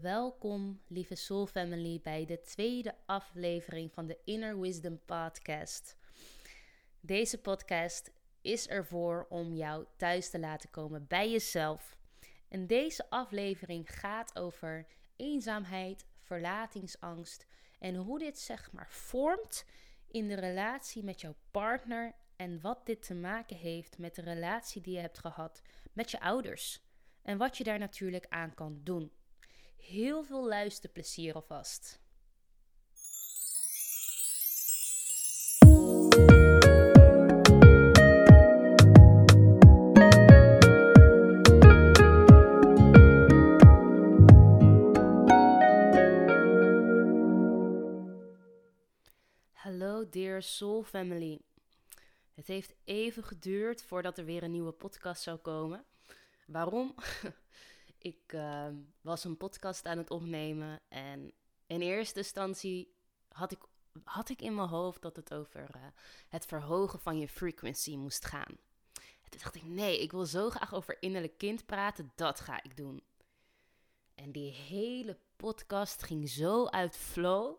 Welkom, lieve Soul Family, bij de tweede aflevering van de Inner Wisdom Podcast. Deze podcast is ervoor om jou thuis te laten komen bij jezelf. En deze aflevering gaat over eenzaamheid, verlatingsangst en hoe dit zeg maar vormt in de relatie met jouw partner en wat dit te maken heeft met de relatie die je hebt gehad met je ouders. En wat je daar natuurlijk aan kan doen. Heel veel luisterplezier alvast. Hallo dear soul family. Het heeft even geduurd voordat er weer een nieuwe podcast zou komen. Waarom? ik uh, was een podcast aan het opnemen en in eerste instantie had ik, had ik in mijn hoofd dat het over uh, het verhogen van je frequency moest gaan. En toen dacht ik, nee, ik wil zo graag over innerlijk kind praten, dat ga ik doen. En die hele podcast ging zo uit flow.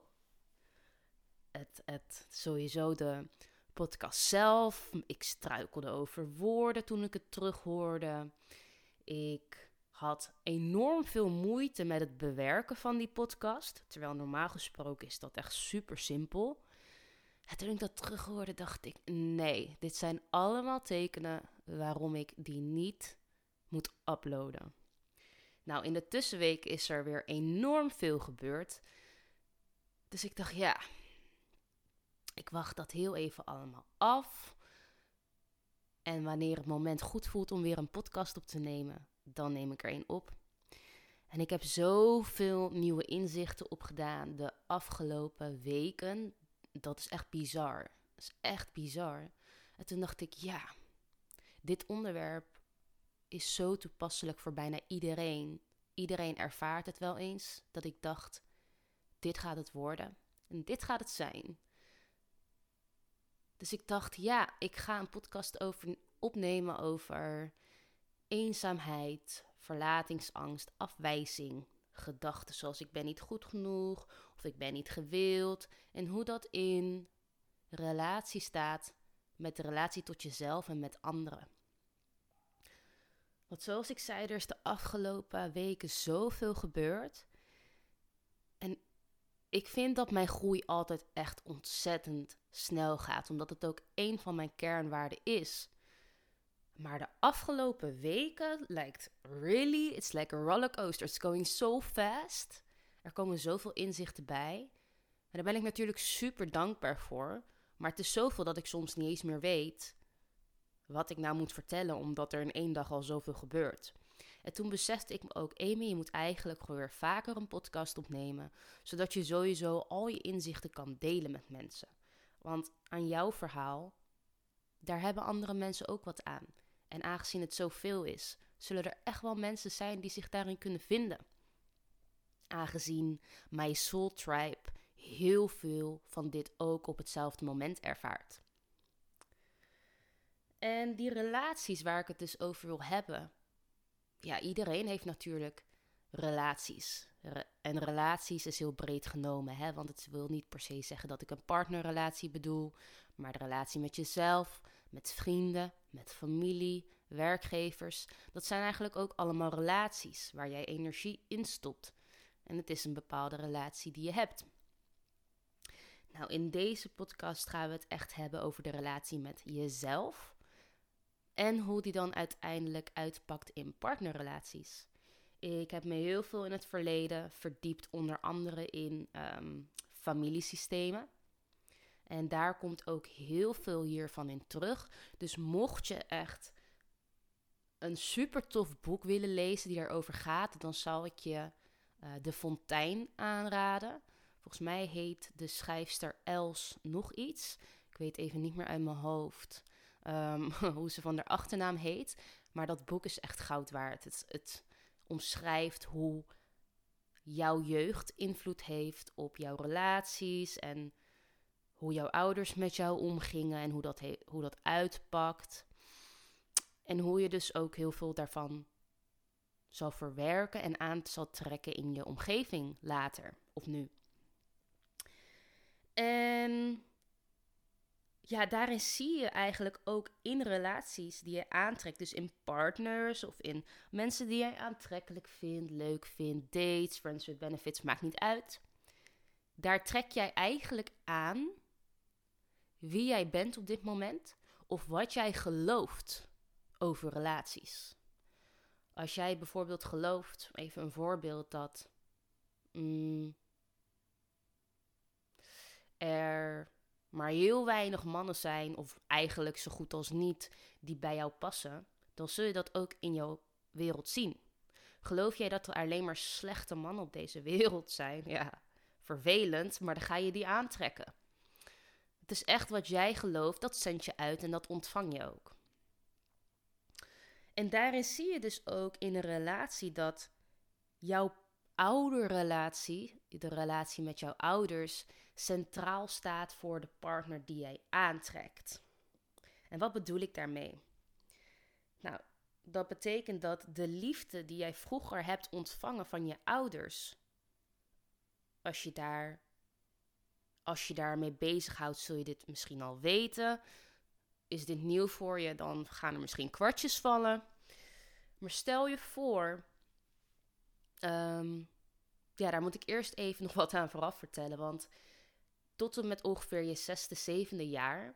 Het, het sowieso de podcast zelf. Ik struikelde over woorden toen ik het terughoorde. Ik had enorm veel moeite met het bewerken van die podcast. Terwijl normaal gesproken is dat echt super simpel. En toen ik dat terughoorde, dacht ik: nee, dit zijn allemaal tekenen waarom ik die niet moet uploaden. Nou, in de tussenweek is er weer enorm veel gebeurd. Dus ik dacht: ja, ik wacht dat heel even allemaal af. En wanneer het moment goed voelt om weer een podcast op te nemen, dan neem ik er een op. En ik heb zoveel nieuwe inzichten opgedaan de afgelopen weken. Dat is echt bizar. Dat is echt bizar. En toen dacht ik, ja, dit onderwerp is zo toepasselijk voor bijna iedereen. Iedereen ervaart het wel eens. Dat ik dacht, dit gaat het worden. En dit gaat het zijn. Dus ik dacht, ja, ik ga een podcast over, opnemen over eenzaamheid, verlatingsangst, afwijzing, gedachten zoals ik ben niet goed genoeg of ik ben niet gewild en hoe dat in relatie staat met de relatie tot jezelf en met anderen. Want zoals ik zei, er is de afgelopen weken zoveel gebeurd. En ik vind dat mijn groei altijd echt ontzettend snel gaat, omdat het ook een van mijn kernwaarden is. Maar de afgelopen weken lijkt really, it's like a rollercoaster. It's going so fast. Er komen zoveel inzichten bij. En daar ben ik natuurlijk super dankbaar voor. Maar het is zoveel dat ik soms niet eens meer weet wat ik nou moet vertellen, omdat er in één dag al zoveel gebeurt. En toen besefte ik me ook, Amy, je moet eigenlijk gewoon weer vaker een podcast opnemen, zodat je sowieso al je inzichten kan delen met mensen. Want aan jouw verhaal, daar hebben andere mensen ook wat aan. En aangezien het zoveel is, zullen er echt wel mensen zijn die zich daarin kunnen vinden. Aangezien My Soul Tribe heel veel van dit ook op hetzelfde moment ervaart. En die relaties waar ik het dus over wil hebben. Ja, iedereen heeft natuurlijk relaties. en relaties is heel breed genomen, hè? want het wil niet per se zeggen dat ik een partnerrelatie bedoel, maar de relatie met jezelf, met vrienden, met familie, werkgevers. Dat zijn eigenlijk ook allemaal relaties waar jij energie in stopt. En het is een bepaalde relatie die je hebt. Nou, in deze podcast gaan we het echt hebben over de relatie met jezelf. En hoe die dan uiteindelijk uitpakt in partnerrelaties. Ik heb me heel veel in het verleden verdiept, onder andere in um, familiesystemen. En daar komt ook heel veel hiervan in terug. Dus mocht je echt een super tof boek willen lezen die daarover gaat, dan zal ik je uh, De Fontein aanraden. Volgens mij heet de schrijfster Els nog iets. Ik weet even niet meer uit mijn hoofd um, hoe ze van haar achternaam heet. Maar dat boek is echt goud waard. Het, het omschrijft hoe jouw jeugd invloed heeft op jouw relaties en hoe jouw ouders met jou omgingen en hoe dat, hoe dat uitpakt. En hoe je dus ook heel veel daarvan zal verwerken en aan zal trekken in je omgeving later of nu. En ja, daarin zie je eigenlijk ook in relaties die je aantrekt. Dus in partners of in mensen die jij aantrekkelijk vindt, leuk vindt, dates, friends with benefits, maakt niet uit. Daar trek jij eigenlijk aan wie jij bent op dit moment of wat jij gelooft over relaties. Als jij bijvoorbeeld gelooft, even een voorbeeld, dat mm, er maar heel weinig mannen zijn, of eigenlijk zo goed als niet, die bij jou passen, dan zul je dat ook in jouw wereld zien. Geloof jij dat er alleen maar slechte mannen op deze wereld zijn? Ja, vervelend, maar dan ga je die aantrekken. Het is echt wat jij gelooft, dat zend je uit en dat ontvang je ook. En daarin zie je dus ook in een relatie dat jouw ouderrelatie, de relatie met jouw ouders, centraal staat voor de partner die jij aantrekt. En wat bedoel ik daarmee? Nou, dat betekent dat de liefde die jij vroeger hebt ontvangen van je ouders, als je daar als je daarmee bezighoudt, zul je dit misschien al weten. Is dit nieuw voor je, dan gaan er misschien kwartjes vallen. Maar stel je voor, ehm, ja, daar moet ik eerst even nog wat aan vooraf vertellen. Want tot en met ongeveer je zesde, zevende jaar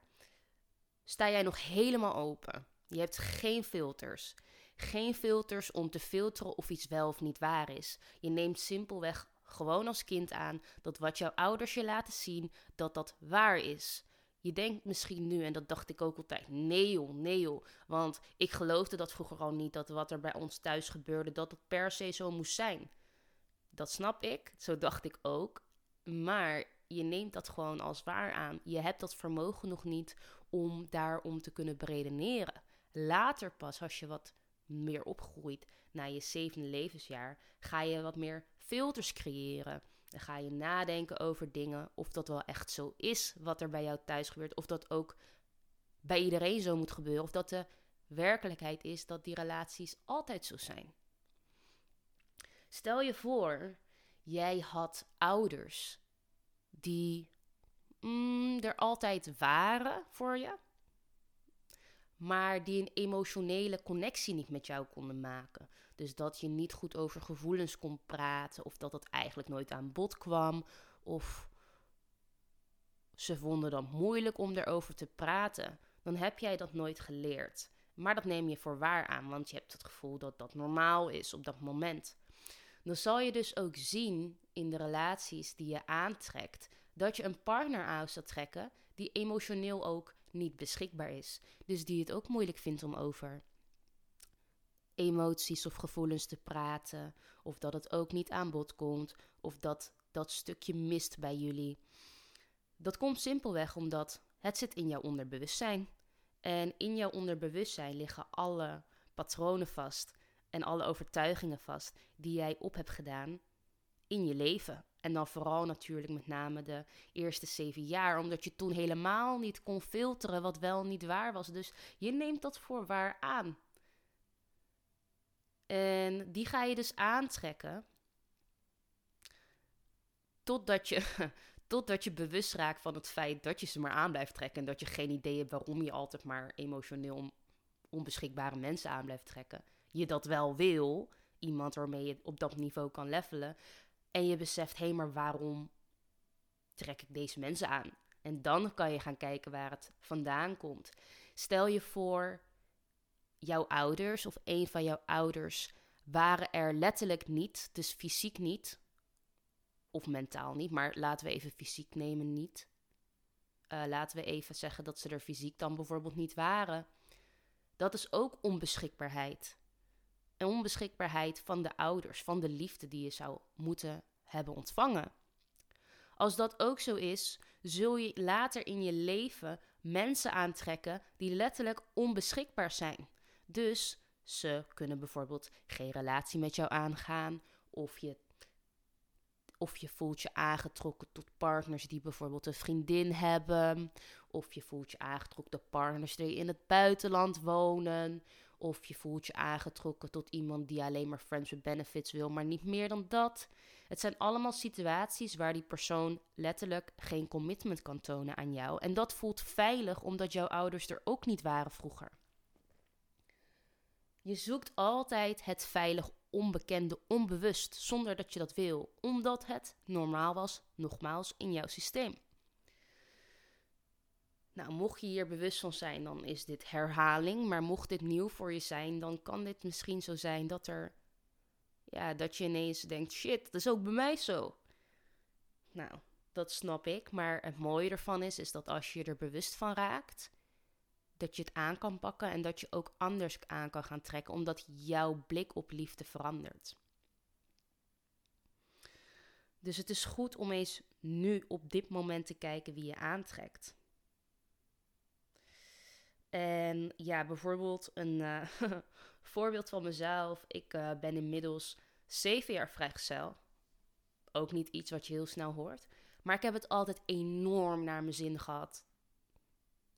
sta jij nog helemaal open. Je hebt geen filters. Geen filters om te filteren of iets wel of niet waar is. Je neemt simpelweg gewoon als kind aan dat wat jouw ouders je laten zien, dat dat waar is. Je denkt misschien nu, en dat dacht ik ook altijd, nee joh, nee joh. Want ik geloofde dat vroeger al niet, dat wat er bij ons thuis gebeurde, dat het per se zo moest zijn. Dat snap ik, zo dacht ik ook. Maar je neemt dat gewoon als waar aan. Je hebt dat vermogen nog niet om daarom te kunnen beredeneren. Later pas, als je wat meer opgroeit, na je zevende levensjaar, ga je wat meer filters creëren. Dan ga je nadenken over dingen, of dat wel echt zo is wat er bij jou thuis gebeurt, of dat ook bij iedereen zo moet gebeuren, of dat de werkelijkheid is dat die relaties altijd zo zijn. Stel je voor, jij had ouders die mm, er altijd waren voor je, maar die een emotionele connectie niet met jou konden maken. Dus dat je niet goed over gevoelens kon praten, of dat het eigenlijk nooit aan bod kwam, of ze vonden dat moeilijk om erover te praten. Dan heb jij dat nooit geleerd. Maar dat neem je voor waar aan, want je hebt het gevoel dat dat normaal is op dat moment. Dan zal je dus ook zien in de relaties die je aantrekt, dat je een partner aan zou trekken die emotioneel ook niet beschikbaar is. Dus die het ook moeilijk vindt om over emoties of gevoelens te praten. Of dat het ook niet aan bod komt. Of dat dat stukje mist bij jullie. Dat komt simpelweg omdat het zit in jouw onderbewustzijn. En in jouw onderbewustzijn liggen alle patronen vast en alle overtuigingen vast die jij op hebt gedaan in je leven. En dan vooral natuurlijk met name de eerste zeven jaar, omdat je toen helemaal niet kon filteren wat wel niet waar was. Dus je neemt dat voor waar aan. En die ga je dus aantrekken totdat je, totdat je bewust raakt van het feit dat je ze maar aan blijft trekken. En dat je geen idee hebt waarom je altijd maar emotioneel onbeschikbare mensen aan blijft trekken. Je dat wel wil, iemand waarmee je op dat niveau kan levelen. En je beseft, hé, hey, maar waarom trek ik deze mensen aan? En dan kan je gaan kijken waar het vandaan komt. Stel je voor, jouw ouders of een van jouw ouders waren er letterlijk niet, dus fysiek niet, of mentaal niet, maar laten we even fysiek nemen niet. Uh, laten we even zeggen dat ze er fysiek dan bijvoorbeeld niet waren. Dat is ook onbeschikbaarheid. Onbeschikbaarheid van de ouders, van de liefde die je zou moeten hebben ontvangen. Als dat ook zo is, zul je later in je leven mensen aantrekken die letterlijk onbeschikbaar zijn. Dus ze kunnen bijvoorbeeld geen relatie met jou aangaan, of je, of je voelt je aangetrokken tot partners die bijvoorbeeld een vriendin hebben, of je voelt je aangetrokken tot partners die in het buitenland wonen, Of je voelt je aangetrokken tot iemand die alleen maar friends with benefits wil, maar niet meer dan dat. Het zijn allemaal situaties waar die persoon letterlijk geen commitment kan tonen aan jou. En dat voelt veilig omdat jouw ouders er ook niet waren vroeger. Je zoekt altijd het veilig onbekende onbewust, zonder dat je dat wil, omdat het normaal was, nogmaals, in jouw systeem. Nou, mocht je hier bewust van zijn, dan is dit herhaling. Maar mocht dit nieuw voor je zijn, dan kan dit misschien zo zijn dat er. Ja, dat je ineens denkt: shit, dat is ook bij mij zo. Nou, dat snap ik. Maar het mooie ervan is, is dat als je er bewust van raakt, dat je het aan kan pakken en dat je ook anders aan kan gaan trekken, omdat jouw blik op liefde verandert. Dus het is goed om eens nu op dit moment te kijken wie je aantrekt. En ja, bijvoorbeeld een uh, voorbeeld van mezelf. Ik uh, ben inmiddels zeven jaar vrijgezel. Ook niet iets wat je heel snel hoort. Maar ik heb het altijd enorm naar mijn zin gehad.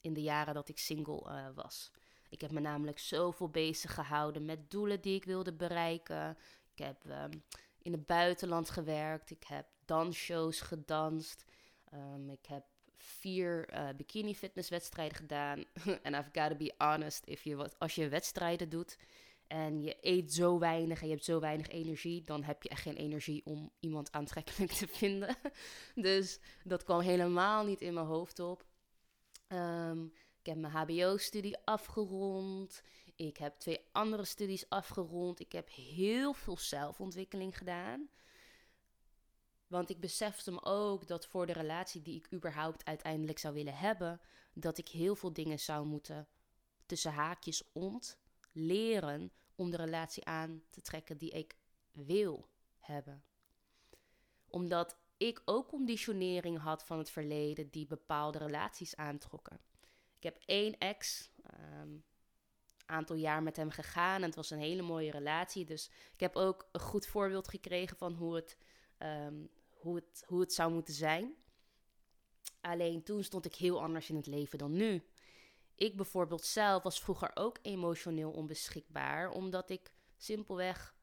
In de jaren dat ik single uh, was. Ik heb me namelijk zoveel bezig gehouden met doelen die ik wilde bereiken. Ik heb um, in het buitenland gewerkt. Ik heb dansshows gedanst. Um, ik heb vier uh, bikini fitnesswedstrijden gedaan. En I've got to be honest, if je als je wedstrijden doet en je eet zo weinig en je hebt zo weinig energie, dan heb je echt geen energie om iemand aantrekkelijk te vinden. dus dat kwam helemaal niet in mijn hoofd op. Um, ik heb mijn HBO-studie afgerond. Ik heb twee andere studies afgerond. Ik heb heel veel zelfontwikkeling gedaan. Want ik besefte me ook dat voor de relatie die ik überhaupt uiteindelijk zou willen hebben, dat ik heel veel dingen zou moeten tussen haakjes ont leren om de relatie aan te trekken die ik wil hebben. Omdat ik ook conditionering had van het verleden die bepaalde relaties aantrokken. Ik heb één ex, um, aantal jaar met hem gegaan en het was een hele mooie relatie. Dus ik heb ook een goed voorbeeld gekregen van hoe het, um, hoe het, hoe het zou moeten zijn. Alleen toen stond ik heel anders in het leven dan nu. Ik bijvoorbeeld zelf was vroeger ook emotioneel onbeschikbaar, omdat ik simpelweg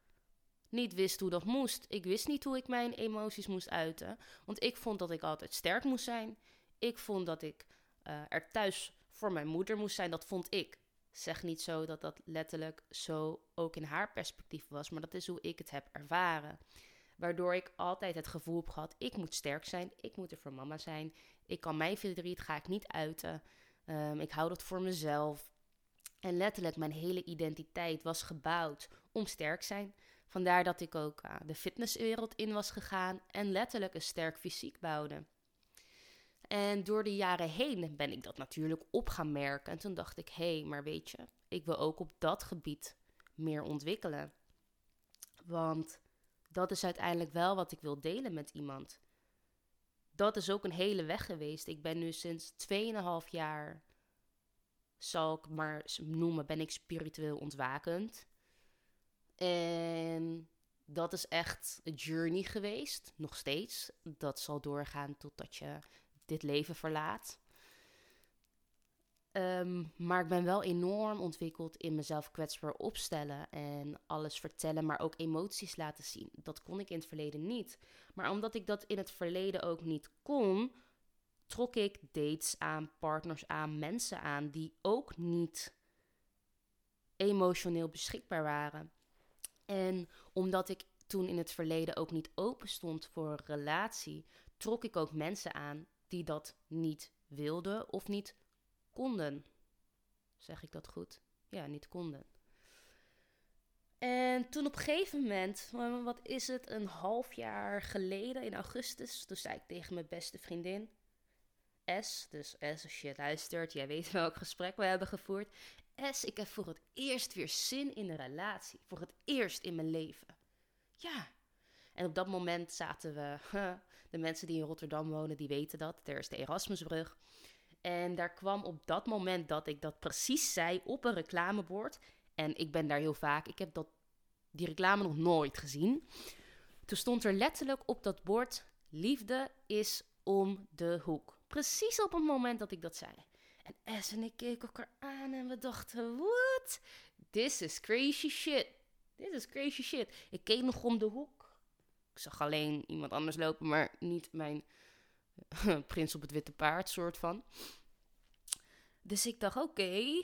niet wist hoe dat moest. Ik wist niet hoe ik mijn emoties moest uiten, want ik vond dat ik altijd sterk moest zijn. Ik vond dat ik uh, er thuis voor mijn moeder moest zijn. Dat vond ik. Zeg niet zo dat dat letterlijk zo ook in haar perspectief was, maar dat is hoe ik het heb ervaren. Waardoor ik altijd het gevoel heb gehad: ik moet sterk zijn, ik moet er voor mama zijn. Ik kan mijn verdriet, ga ik niet uiten. Um, ik hou dat voor mezelf. En letterlijk, mijn hele identiteit was gebouwd om sterk zijn. Vandaar dat ik ook uh, de fitnesswereld in was gegaan en letterlijk een sterk fysiek bouwde. En door de jaren heen ben ik dat natuurlijk op gaan merken. En toen dacht ik: hé, hey, maar weet je, ik wil ook op dat gebied meer ontwikkelen. Want dat is uiteindelijk wel wat ik wil delen met iemand. Dat is ook een hele weg geweest. Ik ben nu sinds 2,5 jaar, zal ik maar noemen, ben ik spiritueel ontwakend. En dat is echt een journey geweest, nog steeds. Dat zal doorgaan totdat je dit leven verlaat. Um, maar ik ben wel enorm ontwikkeld in mezelf kwetsbaar opstellen en alles vertellen, maar ook emoties laten zien. Dat kon ik in het verleden niet. Maar omdat ik dat in het verleden ook niet kon, trok ik dates aan, partners aan, mensen aan die ook niet emotioneel beschikbaar waren. En omdat ik toen in het verleden ook niet open stond voor een relatie, trok ik ook mensen aan die dat niet wilden of niet konden. Zeg ik dat goed? Ja, niet konden. En toen op een gegeven moment, wat is het, een half jaar geleden in augustus, toen zei ik tegen mijn beste vriendin, S, dus S als je luistert, jij weet welk gesprek we hebben gevoerd. S, ik heb voor het eerst weer zin in een relatie. Voor het eerst in mijn leven. Ja. En op dat moment zaten we, de mensen die in Rotterdam wonen, die weten dat. Er is de Erasmusbrug. En daar kwam op dat moment dat ik dat precies zei op een reclamebord. En ik ben daar heel vaak. Ik heb dat, die reclame nog nooit gezien. Toen stond er letterlijk op dat bord: Liefde is om de hoek. Precies op het moment dat ik dat zei. En S en ik keken elkaar aan en we dachten: wat? this is crazy shit. This is crazy shit. Ik keek nog om de hoek. Ik zag alleen iemand anders lopen, maar niet mijn prins op het witte paard soort van. Dus ik dacht, oké,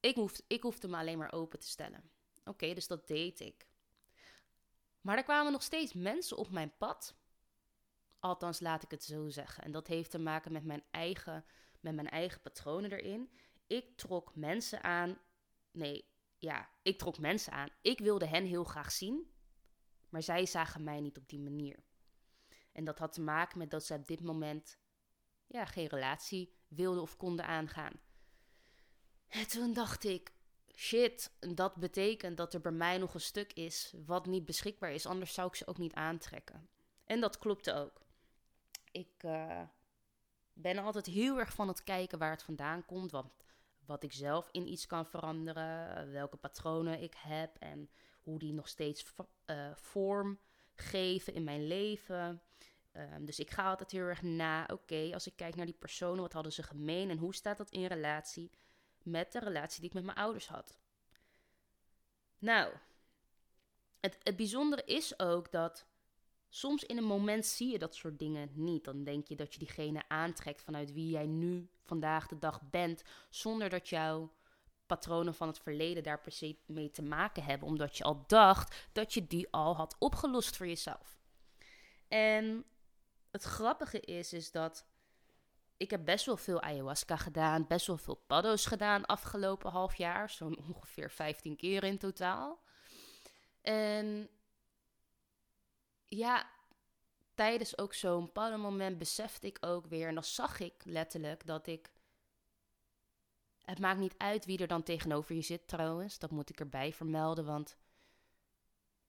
ik, hoef, ik hoefde me alleen maar open te stellen. Oké, dus dat deed ik. Maar er kwamen nog steeds mensen op mijn pad. Althans, laat ik het zo zeggen. En dat heeft te maken met mijn eigen, met mijn eigen patronen erin. Ik trok mensen aan. Nee, ja, ik trok mensen aan. Ik wilde hen heel graag zien. Maar zij zagen mij niet op die manier. En dat had te maken met dat ze op dit moment ja, geen relatie wilden of konden aangaan. En toen dacht ik, shit, dat betekent dat er bij mij nog een stuk is wat niet beschikbaar is. Anders zou ik ze ook niet aantrekken. En dat klopte ook. Ik uh, ben altijd heel erg van het kijken waar het vandaan komt. Wat, wat ik zelf in iets kan veranderen. Welke patronen ik heb. En hoe die nog steeds uh, vorm geven in mijn leven. Um, dus ik ga altijd heel erg na. Oké, als ik kijk naar die personen, wat hadden ze gemeen en hoe staat dat in relatie met de relatie die ik met mijn ouders had? Nou, het, het bijzondere is ook dat soms in een moment zie je dat soort dingen niet. Dan denk je dat je diegene aantrekt vanuit wie jij nu vandaag de dag bent, zonder dat jouw patronen van het verleden daar per se mee te maken hebben, omdat je al dacht dat je die al had opgelost voor jezelf. En het grappige is, is dat ik heb best wel veel ayahuasca gedaan, best wel veel paddo's gedaan afgelopen half jaar, zo'n ongeveer 15 keer in totaal. En ja, tijdens ook zo'n moment besefte ik ook weer, en dan zag ik letterlijk dat ik. Het maakt niet uit wie er dan tegenover je zit, trouwens. Dat moet ik erbij vermelden, want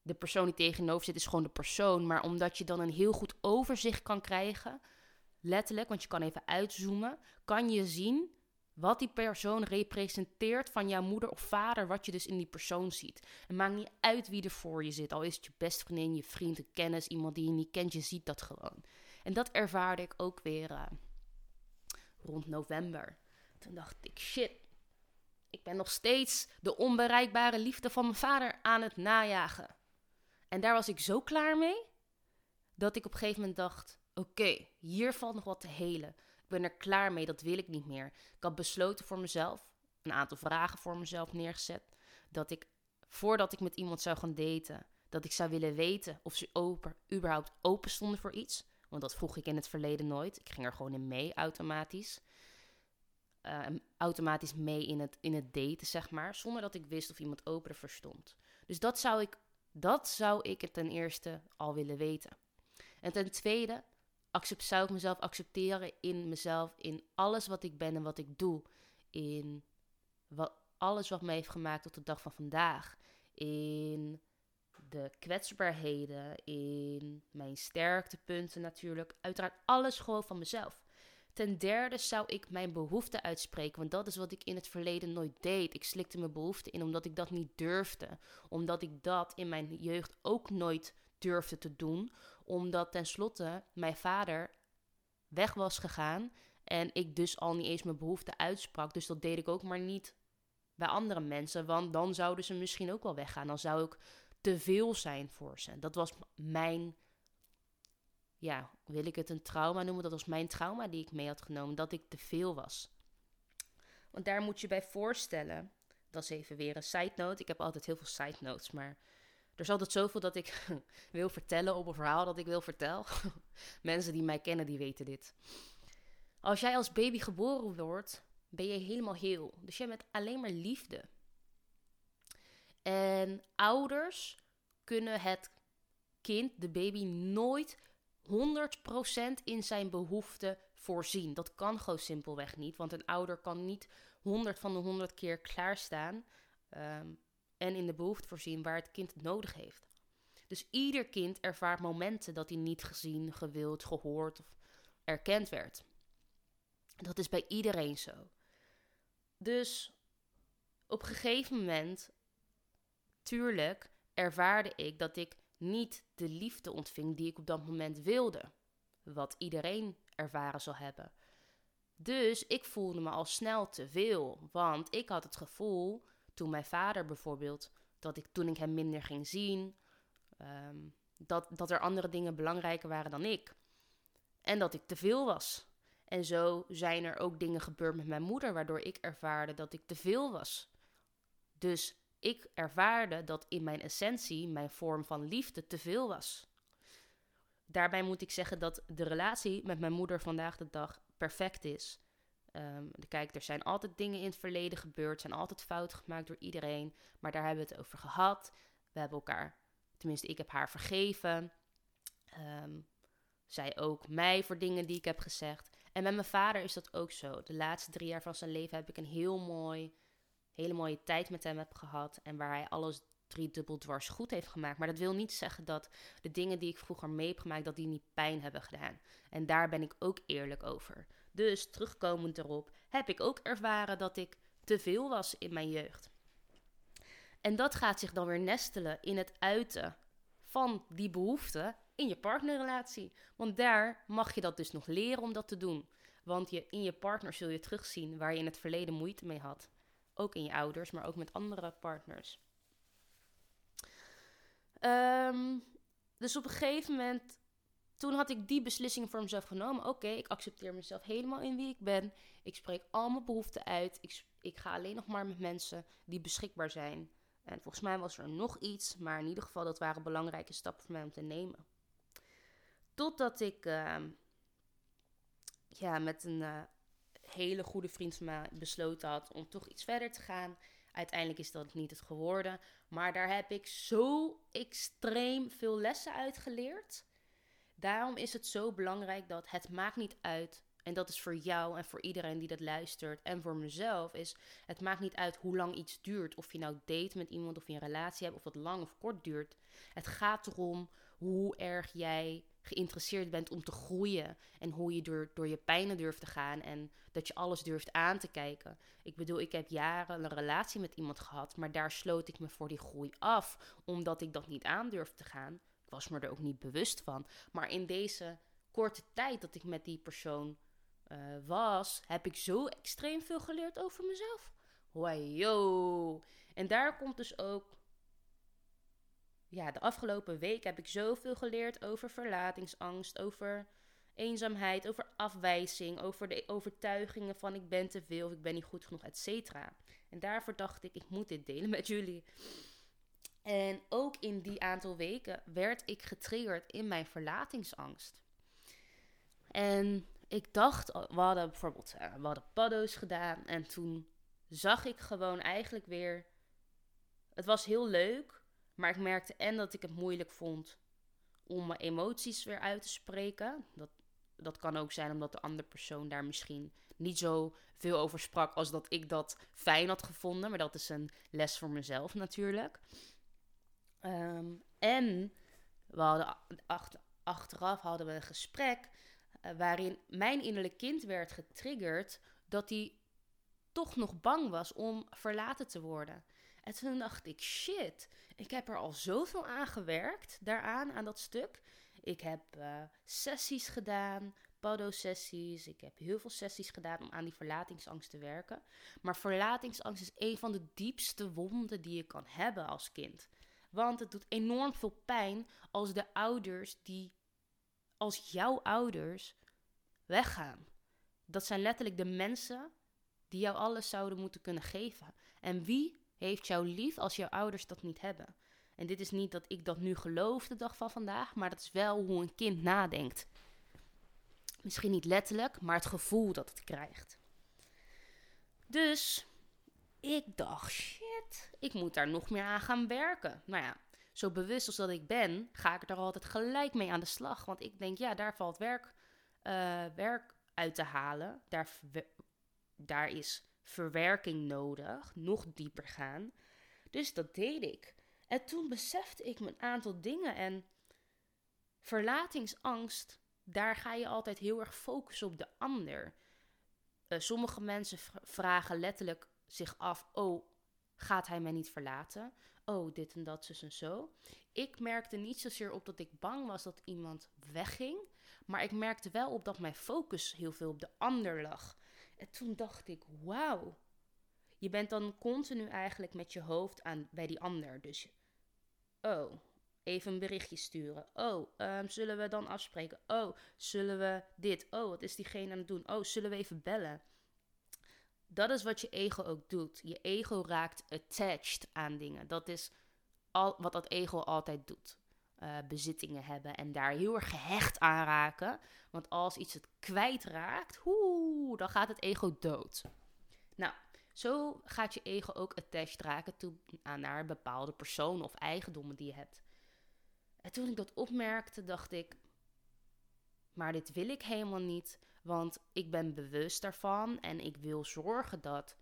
de persoon die tegenover zit is gewoon de persoon. Maar omdat je dan een heel goed overzicht kan krijgen, letterlijk, want je kan even uitzoomen, kan je zien wat die persoon representeert van jouw moeder of vader, wat je dus in die persoon ziet. Het maakt niet uit wie er voor je zit, al is het je beste vriendin, je vriend, een kennis, iemand die je niet kent, je ziet dat gewoon. En dat ervaarde ik ook weer uh, rond november. Toen dacht ik, shit, ik ben nog steeds de onbereikbare liefde van mijn vader aan het najagen. En daar was ik zo klaar mee, dat ik op een gegeven moment dacht, oké, hier valt nog wat te helen ben er klaar mee, dat wil ik niet meer. Ik had besloten voor mezelf, een aantal vragen voor mezelf neergezet, dat ik voordat ik met iemand zou gaan daten, dat ik zou willen weten of ze open, überhaupt open stonden voor iets. Want dat vroeg ik in het verleden nooit. Ik ging er gewoon in mee, automatisch. Uh, automatisch mee in het, in het daten, zeg maar. Zonder dat ik wist of iemand open ervoor stond. Dus dat zou ik, dat zou ik ten eerste al willen weten. En ten tweede, zou ik mezelf accepteren in mezelf, in alles wat ik ben en wat ik doe. In wat, alles wat me heeft gemaakt tot de dag van vandaag. In de kwetsbaarheden, in mijn sterktepunten natuurlijk. Uiteraard alles gewoon van mezelf. Ten derde zou ik mijn behoeften uitspreken, want dat is wat ik in het verleden nooit deed. Ik slikte mijn behoeften in omdat ik dat niet durfde. Omdat ik dat in mijn jeugd ook nooit durfde te doen, omdat tenslotte mijn vader weg was gegaan en ik dus al niet eens mijn behoeften uitsprak. Dus dat deed ik ook maar niet bij andere mensen, want dan zouden ze misschien ook wel weggaan. Dan zou ik te veel zijn voor ze. Dat was mijn, ja, wil ik het een trauma noemen? Dat was mijn trauma die ik mee had genomen, dat ik te veel was. Want daar moet je bij voorstellen, dat is even weer een side note. Ik heb altijd heel veel side notes, maar er is altijd zoveel dat ik wil vertellen op een verhaal dat ik wil vertellen. Mensen die mij kennen, die weten dit. Als jij als baby geboren wordt, ben je helemaal heel. Dus jij bent alleen maar liefde. En ouders kunnen het kind, de baby, nooit 100% in zijn behoeften voorzien. Dat kan gewoon simpelweg niet, want een ouder kan niet 100 van de 100 keer klaarstaan. Um, en in de behoefte voorzien waar het kind het nodig heeft. Dus ieder kind ervaart momenten dat hij niet gezien, gewild, gehoord of erkend werd. Dat is bij iedereen zo. Dus op een gegeven moment, tuurlijk, ervaarde ik dat ik niet de liefde ontving die ik op dat moment wilde. Wat iedereen ervaren zal hebben. Dus ik voelde me al snel te veel, want ik had het gevoel toen mijn vader bijvoorbeeld, dat ik toen ik hem minder ging zien, ehm, dat, dat er andere dingen belangrijker waren dan ik. En dat ik te veel was. En zo zijn er ook dingen gebeurd met mijn moeder, waardoor ik ervaarde dat ik te veel was. Dus ik ervaarde dat in mijn essentie mijn vorm van liefde te veel was. Daarbij moet ik zeggen dat de relatie met mijn moeder vandaag de dag perfect is. Um, kijk, er zijn altijd dingen in het verleden gebeurd, zijn altijd fouten gemaakt door iedereen, maar daar hebben we het over gehad. We hebben elkaar, tenminste, ik heb haar vergeven. Ehm, zij ook mij voor dingen die ik heb gezegd. En met mijn vader is dat ook zo. De laatste drie jaar van zijn leven heb ik een heel mooi, hele mooie tijd met hem heb gehad. En waar hij alles drie dubbel dwars goed heeft gemaakt. Maar dat wil niet zeggen dat de dingen die ik vroeger mee heb gemaakt, dat die niet pijn hebben gedaan. En daar ben ik ook eerlijk over. Dus terugkomend erop, heb ik ook ervaren dat ik te veel was in mijn jeugd. En dat gaat zich dan weer nestelen in het uiten van die behoeften in je partnerrelatie. Want daar mag je dat dus nog leren om dat te doen. Want je, in je partner zul je terugzien waar je in het verleden moeite mee had. Ook in je ouders, maar ook met andere partners. Ehm, dus op een gegeven moment, toen had ik die beslissing voor mezelf genomen. Oké, ik accepteer mezelf helemaal in wie ik ben. Ik spreek al mijn behoeften uit. Ik, ik ga alleen nog maar met mensen die beschikbaar zijn. En volgens mij was er nog iets, maar in ieder geval dat waren belangrijke stappen voor mij om te nemen. Totdat ik uh, ja, met een uh, hele goede vriend van mij besloten had om toch iets verder te gaan. Uiteindelijk is dat niet het geworden. Maar daar heb ik zo extreem veel lessen uit geleerd. Daarom is het zo belangrijk dat het maakt niet uit. En dat is voor jou en voor iedereen die dat luistert. En voor mezelf is het maakt niet uit hoe lang iets duurt. Of je nou date met iemand of je een relatie hebt. Of het lang of kort duurt. Het gaat erom hoe erg jij geïnteresseerd bent om te groeien. En hoe je door, door je pijnen durft te gaan. En dat je alles durft aan te kijken. Ik bedoel, ik heb jaren een relatie met iemand gehad. Maar daar sloot ik me voor die groei af. Omdat ik dat niet aan durfde te gaan. Ik was me er ook niet bewust van. Maar in deze korte tijd dat ik met die persoon uh, was, heb ik zo extreem veel geleerd over mezelf. Wajo. En daar komt dus ook ja, de afgelopen week heb ik zoveel geleerd over verlatingsangst, over eenzaamheid, over afwijzing, over de overtuigingen van ik ben te veel of ik ben niet goed genoeg, et cetera. En daarvoor dacht ik, ik moet dit delen met jullie. En ook in die aantal weken werd ik getriggerd in mijn verlatingsangst. En ik dacht, we hadden bijvoorbeeld, eh, hadden paddo's gedaan en toen zag ik gewoon eigenlijk weer, het was heel leuk, maar ik merkte en dat ik het moeilijk vond om mijn emoties weer uit te spreken. Dat, dat kan ook zijn omdat de andere persoon daar misschien niet zo veel over sprak als dat ik dat fijn had gevonden. Maar dat is een les voor mezelf natuurlijk. Ehm, en we hadden achteraf hadden we een gesprek uh, waarin mijn innerlijk kind werd getriggerd dat hij toch nog bang was om verlaten te worden. En toen dacht ik, shit, ik heb er al zoveel aan gewerkt, daaraan, aan dat stuk. Ik heb uh, sessies gedaan, Pado-sessies. Ik heb heel veel sessies gedaan om aan die verlatingsangst te werken. Maar verlatingsangst is een van de diepste wonden die je kan hebben als kind. Want het doet enorm veel pijn als de ouders die, als jouw ouders, weggaan. Dat zijn letterlijk de mensen die jou alles zouden moeten kunnen geven. En wie heeft jou lief als jouw ouders dat niet hebben. En dit is niet dat ik dat nu geloof de dag van vandaag, maar dat is wel hoe een kind nadenkt. Misschien niet letterlijk, maar het gevoel dat het krijgt. Dus ik dacht, shit, ik moet daar nog meer aan gaan werken. Nou ja, zo bewust als dat ik ben, ga ik er altijd gelijk mee aan de slag. Want ik denk, ja, daar valt werk, uh, werk uit te halen. Daar, daar is verwerking nodig, nog dieper gaan. Dus dat deed ik. En toen besefte ik me een aantal dingen en verlatingsangst, daar ga je altijd heel erg focussen op de ander. Uh, sommige mensen vragen letterlijk zich af: Oh, gaat hij mij niet verlaten? Oh, dit en dat, zus en zo. Ik merkte niet zozeer op dat ik bang was dat iemand wegging, maar ik merkte wel op dat mijn focus heel veel op de ander lag. En toen dacht ik, wauw, je bent dan continu eigenlijk met je hoofd aan, bij die ander. Dus, oh, even een berichtje sturen. Oh, ehm, zullen we dan afspreken? Oh, zullen we dit? Oh, wat is diegene aan het doen? Oh, zullen we even bellen? Dat is wat je ego ook doet. Je ego raakt attached aan dingen. Dat is al, wat dat ego altijd doet. Uh, bezittingen hebben en daar heel erg gehecht aan raken. Want als iets het kwijtraakt, hoe, dan gaat het ego dood. Nou, zo gaat je ego ook attached raken toe, aan naar bepaalde personen of eigendommen die je hebt. En toen ik dat opmerkte, dacht ik: Maar dit wil ik helemaal niet, want ik ben bewust daarvan en ik wil zorgen dat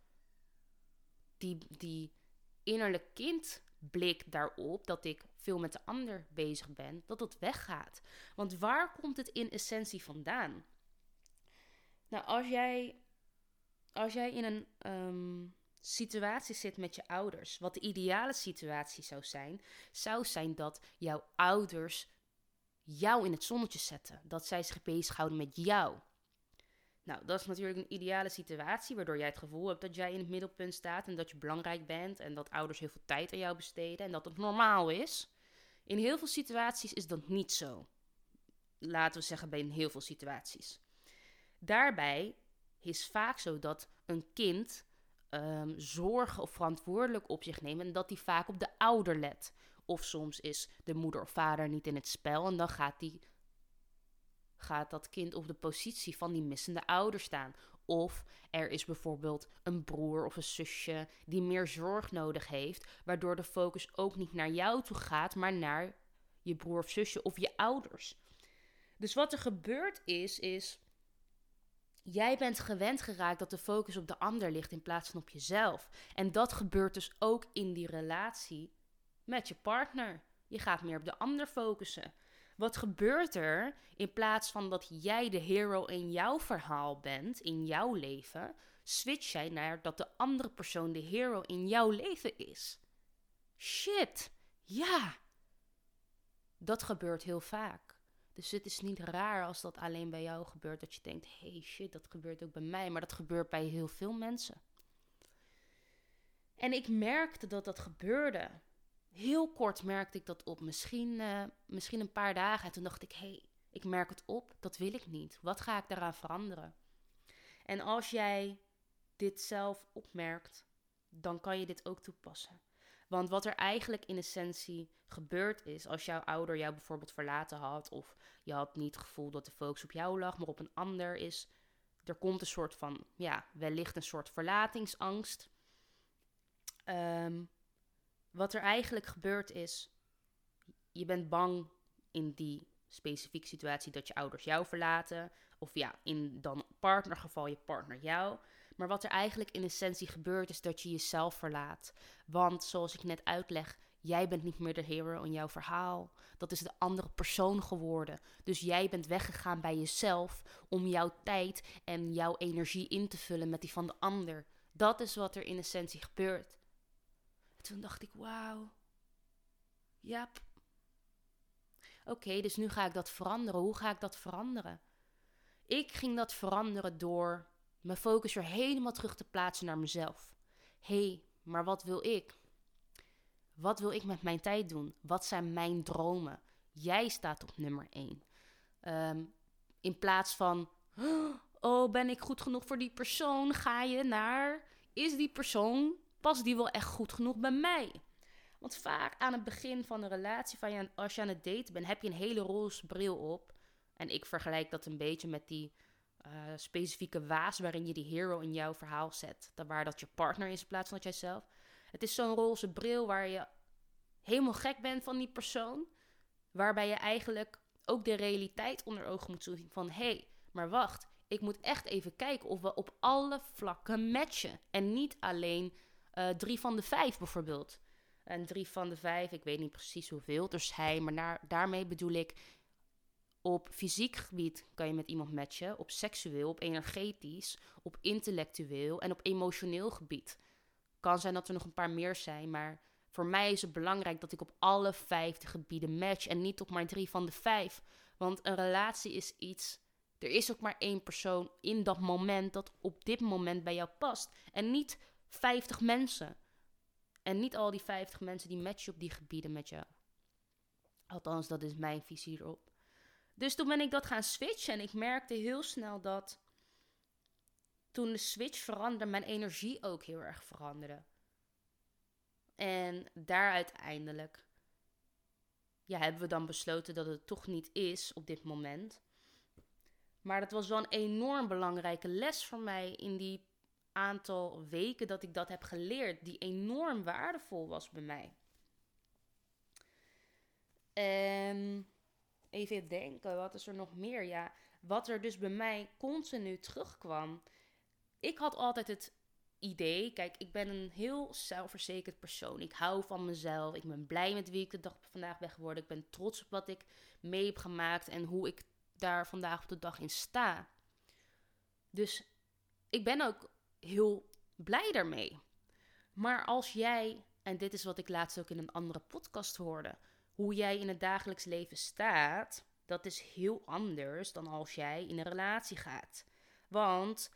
die, die innerlijk kindblik daarop, dat ik veel met de ander bezig ben, dat dat weggaat. Want waar komt het in essentie vandaan? Nou, als jij, als jij in een ehm, situatie zit met je ouders, wat de ideale situatie zou zijn, zou zijn dat jouw ouders jou in het zonnetje zetten. Dat zij zich bezighouden met jou. Nou, dat is natuurlijk een ideale situatie, waardoor jij het gevoel hebt dat jij in het middelpunt staat en dat je belangrijk bent en dat ouders heel veel tijd aan jou besteden en dat het normaal is. In heel veel situaties is dat niet zo. Laten we zeggen bij heel veel situaties. Daarbij is vaak zo dat een kind um, zorgen of verantwoordelijk op zich neemt en dat die vaak op de ouder let. Of soms is de moeder of vader niet in het spel en dan gaat, die, gaat dat kind op de positie van die missende ouder staan. Of er is bijvoorbeeld een broer of een zusje die meer zorg nodig heeft, waardoor de focus ook niet naar jou toe gaat, maar naar je broer of zusje of je ouders. Dus wat er gebeurd is, is jij bent gewend geraakt dat de focus op de ander ligt in plaats van op jezelf. En dat gebeurt dus ook in die relatie met je partner. Je gaat meer op de ander focussen. Wat gebeurt er in plaats van dat jij de hero in jouw verhaal bent, in jouw leven, switch jij naar dat de andere persoon de hero in jouw leven is? Shit, ja. Dat gebeurt heel vaak. Dus het is niet raar als dat alleen bij jou gebeurt, dat je denkt: hey shit, dat gebeurt ook bij mij. Maar dat gebeurt bij heel veel mensen. En ik merkte dat dat gebeurde. Heel kort merkte ik dat op, misschien, uh, misschien een paar dagen. En toen dacht ik: hey, ik merk het op, dat wil ik niet. Wat ga ik daaraan veranderen? En als jij dit zelf opmerkt, dan kan je dit ook toepassen. Want wat er eigenlijk in essentie gebeurd is, als jouw ouder jou bijvoorbeeld verlaten had, of je had niet het gevoel dat de focus op jou lag, maar op een ander, is er komt een soort van, ja, wellicht een soort verlatingsangst. Ehm, wat er eigenlijk gebeurd is, je bent bang in die specifieke situatie dat je ouders jou verlaten. Of ja, in dan partnergeval je partner jou. Maar wat er eigenlijk in essentie gebeurt, is dat je jezelf verlaat. Want zoals ik net uitleg, jij bent niet meer de hero in jouw verhaal. Dat is de andere persoon geworden. Dus jij bent weggegaan bij jezelf om jouw tijd en jouw energie in te vullen met die van de ander. Dat is wat er in essentie gebeurt. Toen dacht ik, wauw. Ja. Oké, dus nu ga ik dat veranderen. Hoe ga ik dat veranderen? Ik ging dat veranderen door mijn focus weer helemaal terug te plaatsen naar mezelf. Hé, hey, maar wat wil ik? Wat wil ik met mijn tijd doen? Wat zijn mijn dromen? Jij staat op nummer 1. Ehm, in plaats van, oh, ben ik goed genoeg voor die persoon? Ga je naar, is die persoon, past die wel echt goed genoeg bij mij? Want vaak aan het begin van een relatie, van je, als je aan het daten bent, heb je een hele roze bril op. En ik vergelijk dat een beetje met die uh, specifieke waas waarin je die hero in jouw verhaal zet. Dat waar dat je partner is in plaats van dat jijzelf. Het is zo'n roze bril waar je helemaal gek bent van die persoon. Waarbij je eigenlijk ook de realiteit onder ogen moet zien van... hé, hey, maar wacht, ik moet echt even kijken of we op alle vlakken matchen. En niet alleen uh, drie van de vijf bijvoorbeeld. En drie van de vijf, ik weet niet precies hoeveel er zijn... maar naar, daarmee bedoel ik op fysiek gebied kan je met iemand matchen, op seksueel, op energetisch, op intellectueel en op emotioneel gebied. Kan zijn dat er nog een paar meer zijn, maar voor mij is het belangrijk dat ik op alle vijfde gebieden match en niet op maar drie van de vijf. Want een relatie is iets. Er is ook maar één persoon in dat moment dat op dit moment bij jou past. En niet 50 mensen. En niet al die 50 mensen die matchen op die gebieden met jou. Althans, dat is mijn visie erop. Dus toen ben ik dat gaan switchen en ik merkte heel snel dat toen de switch veranderde, mijn energie ook heel erg veranderde. En daar uiteindelijk ja, hebben we dan besloten dat het toch niet is op dit moment. Maar dat was wel een enorm belangrijke les voor mij in die aantal weken dat ik dat heb geleerd, die enorm waardevol was bij mij. En even denken, wat is er nog meer? Ja, wat er dus bij mij continu terugkwam. Ik had altijd het idee, kijk, ik ben een heel zelfverzekerd persoon. Ik hou van mezelf. Ik ben blij met wie ik de dag vandaag ben geworden. Ik ben trots op wat ik mee heb gemaakt en hoe ik daar vandaag op de dag in sta. Dus ik ben ook heel blij daarmee. Maar als jij, en dit is wat ik laatst ook in een andere podcast hoorde, hoe jij in het dagelijks leven staat, dat is heel anders dan als jij in een relatie gaat. Want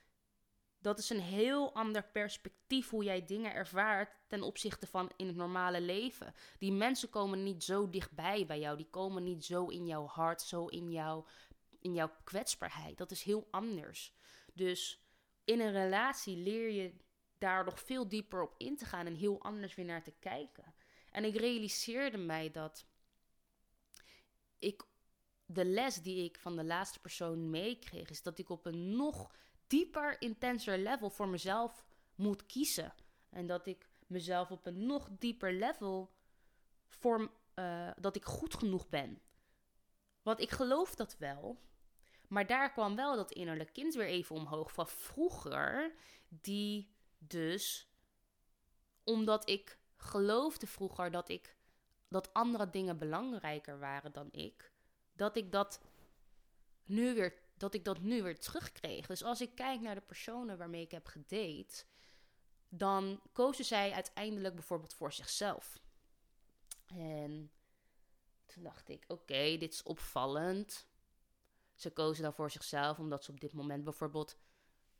dat is een heel ander perspectief hoe jij dingen ervaart ten opzichte van in het normale leven. Die mensen komen niet zo dichtbij bij jou, die komen niet zo in jouw hart, zo in, jou, in jouw kwetsbaarheid. Dat is heel anders. Dus in een relatie leer je daar nog veel dieper op in te gaan en heel anders weer naar te kijken. En ik realiseerde mij dat ik de les die ik van de laatste persoon meekreeg, is dat ik op een nog dieper, intenser level voor mezelf moet kiezen. En dat ik mezelf op een nog dieper level voor uh, dat ik goed genoeg ben. Want ik geloof dat wel. Maar daar kwam wel dat innerlijk kind weer even omhoog van vroeger. Die dus, omdat ik geloofde vroeger dat ik dat andere dingen belangrijker waren dan ik, dat ik dat nu weer dat ik dat nu weer terugkreeg. Dus als ik kijk naar de personen waarmee ik heb gedate, dan kozen zij uiteindelijk bijvoorbeeld voor zichzelf. En toen dacht ik, oké, dit is opvallend. Ze kozen dan voor zichzelf omdat ze op dit moment bijvoorbeeld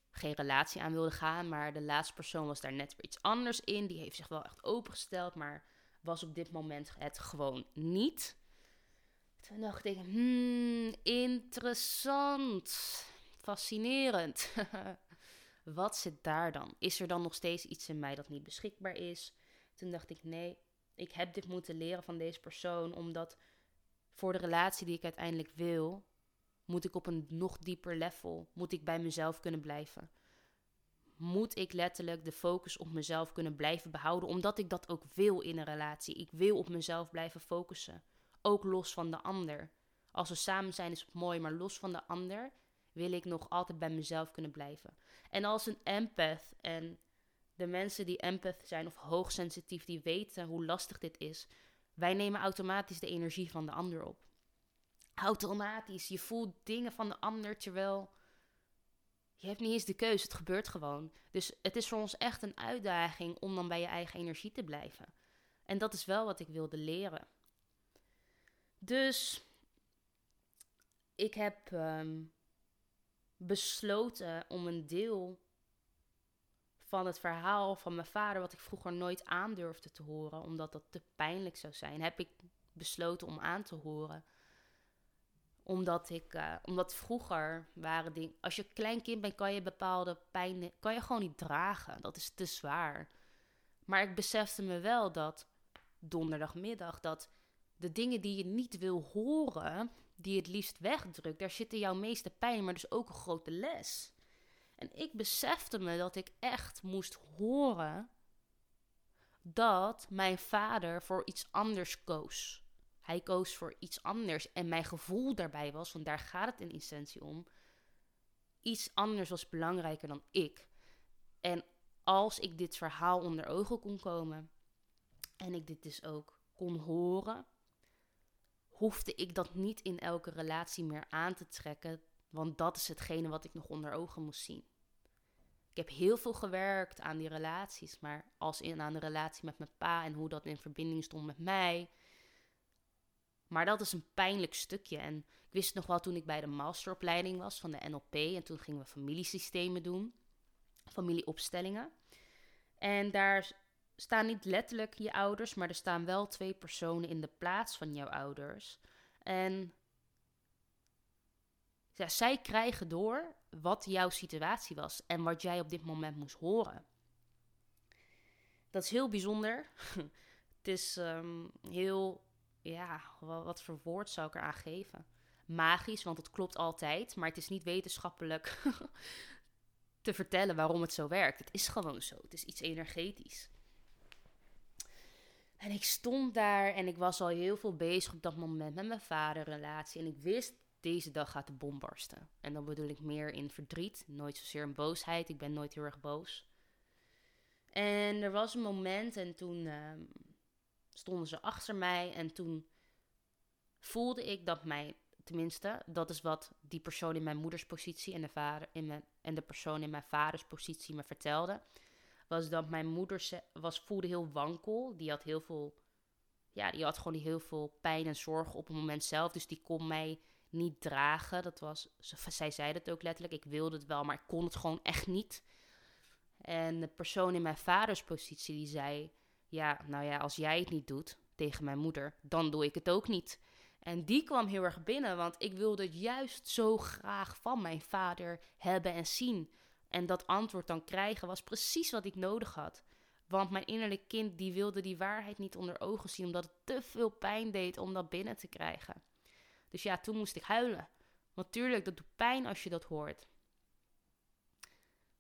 geen relatie aan wilden gaan. Maar de laatste persoon was daar net weer iets anders in. Die heeft zich wel echt opengesteld, maar was op dit moment het gewoon niet. Toen dacht ik, hmm, interessant, fascinerend. Wat zit daar dan? Is er dan nog steeds iets in mij dat niet beschikbaar is? Toen dacht ik, nee, ik heb dit moeten leren van deze persoon, omdat voor de relatie die ik uiteindelijk wil, moet ik op een nog dieper level, moet ik bij mezelf kunnen blijven. Moet ik letterlijk de focus op mezelf kunnen blijven behouden, omdat ik dat ook wil in een relatie. Ik wil op mezelf blijven focussen. Ook los van de ander. Als we samen zijn is het mooi, maar los van de ander wil ik nog altijd bij mezelf kunnen blijven. En als een empath en de mensen die empath zijn of hoogsensitief, die weten hoe lastig dit is. Wij nemen automatisch de energie van de ander op. Automatisch. Je voelt dingen van de ander terwijl je hebt niet eens de keuze. Het gebeurt gewoon. Dus het is voor ons echt een uitdaging om dan bij je eigen energie te blijven. En dat is wel wat ik wilde leren. Dus ik heb ehm, besloten om een deel van het verhaal van mijn vader, wat ik vroeger nooit aandurfde te horen, omdat dat te pijnlijk zou zijn, heb ik besloten om aan te horen. Omdat ik, uh, omdat vroeger waren dingen, als je klein kind bent, kan je bepaalde pijn, kan je gewoon niet dragen. Dat is te zwaar. Maar ik besefte me wel dat donderdagmiddag dat de dingen die je niet wil horen, die je het liefst wegdrukt, daar zitten jouw meeste pijn, maar dus ook een grote les. En ik besefte me dat ik echt moest horen dat mijn vader voor iets anders koos. Hij koos voor iets anders en mijn gevoel daarbij was, want daar gaat het in essentie om. Iets anders was belangrijker dan ik. En als ik dit verhaal onder ogen kon komen en ik dit dus ook kon horen, hoefde ik dat niet in elke relatie meer aan te trekken, want dat is hetgene wat ik nog onder ogen moest zien. Ik heb heel veel gewerkt aan die relaties, maar als in aan de relatie met mijn pa en hoe dat in verbinding stond met mij. Maar dat is een pijnlijk stukje. En ik wist nog wel toen ik bij de masteropleiding was van de NLP en toen gingen we familiesystemen doen, familieopstellingen. En daar staan niet letterlijk je ouders, maar er staan wel twee personen in de plaats van jouw ouders. En zij krijgen door wat jouw situatie was en wat jij op dit moment moest horen. Dat is heel bijzonder. het is um, heel, ja, wat voor woord zou ik eraan geven? Magisch, want het klopt altijd, maar het is niet wetenschappelijk te vertellen waarom het zo werkt. Het is gewoon zo. Het is iets energetisch. En ik stond daar en ik was al heel veel bezig op dat moment met mijn vaderrelatie. En ik wist, deze dag gaat de bom barsten. En dan bedoel ik meer in verdriet, nooit zozeer in boosheid. Ik ben nooit heel erg boos. En er was een moment en toen ehm, stonden ze achter mij en toen voelde ik dat mijn, tenminste, dat is wat die persoon in mijn moeders positie en de, vader, in en de persoon in mijn vaders positie me vertelde, was dat mijn moeder was, voelde heel wankel. Die had heel veel, ja, die had gewoon heel veel pijn en zorgen op het moment zelf. Dus die kon mij niet dragen. Dat was, zij zei dat ook letterlijk. Ik wilde het wel, maar ik kon het gewoon echt niet. En de persoon in mijn vaders positie die zei: Ja, nou ja, als jij het niet doet tegen mijn moeder, dan doe ik het ook niet. En die kwam heel erg binnen, want ik wilde het juist zo graag van mijn vader hebben en zien. En dat antwoord dan krijgen was precies wat ik nodig had. Want mijn innerlijk kind die wilde die waarheid niet onder ogen zien, omdat het te veel pijn deed om dat binnen te krijgen. Dus ja, toen moest ik huilen. Want tuurlijk, dat doet pijn als je dat hoort.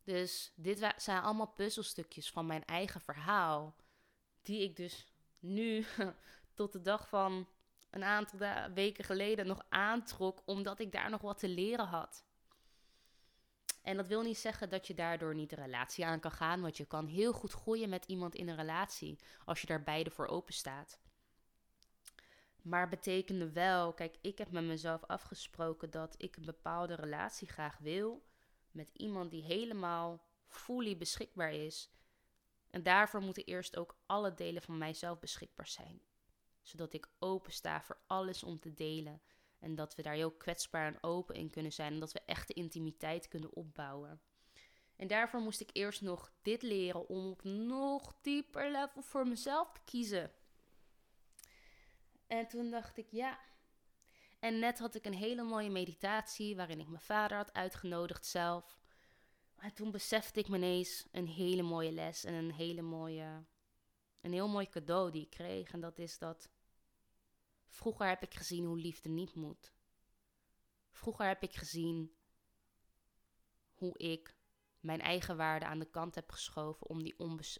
Dus dit zijn allemaal puzzelstukjes van mijn eigen verhaal. Die ik dus nu tot de dag van een aantal weken geleden nog aantrok, omdat ik daar nog wat te leren had. En dat wil niet zeggen dat je daardoor niet de relatie aan kan gaan, want je kan heel goed groeien met iemand in een relatie als je daar beide voor open staat. Maar betekende wel, kijk, ik heb met mezelf afgesproken dat ik een bepaalde relatie graag wil met iemand die helemaal fully beschikbaar is. En daarvoor moeten eerst ook alle delen van mijzelf beschikbaar zijn. Zodat ik open sta voor alles om te delen. En dat we daar heel kwetsbaar en open in kunnen zijn. En dat we echte intimiteit kunnen opbouwen. En daarvoor moest ik eerst nog dit leren om op nog dieper level voor mezelf te kiezen. En toen dacht ik, ja. En net had ik een hele mooie meditatie waarin ik mijn vader had uitgenodigd zelf. En toen besefte ik me ineens een hele mooie les en een hele mooie, een heel mooi cadeau die ik kreeg. En dat is dat vroeger heb ik gezien hoe liefde niet moet. Vroeger heb ik gezien hoe ik mijn eigen waarde aan de kant heb geschoven om die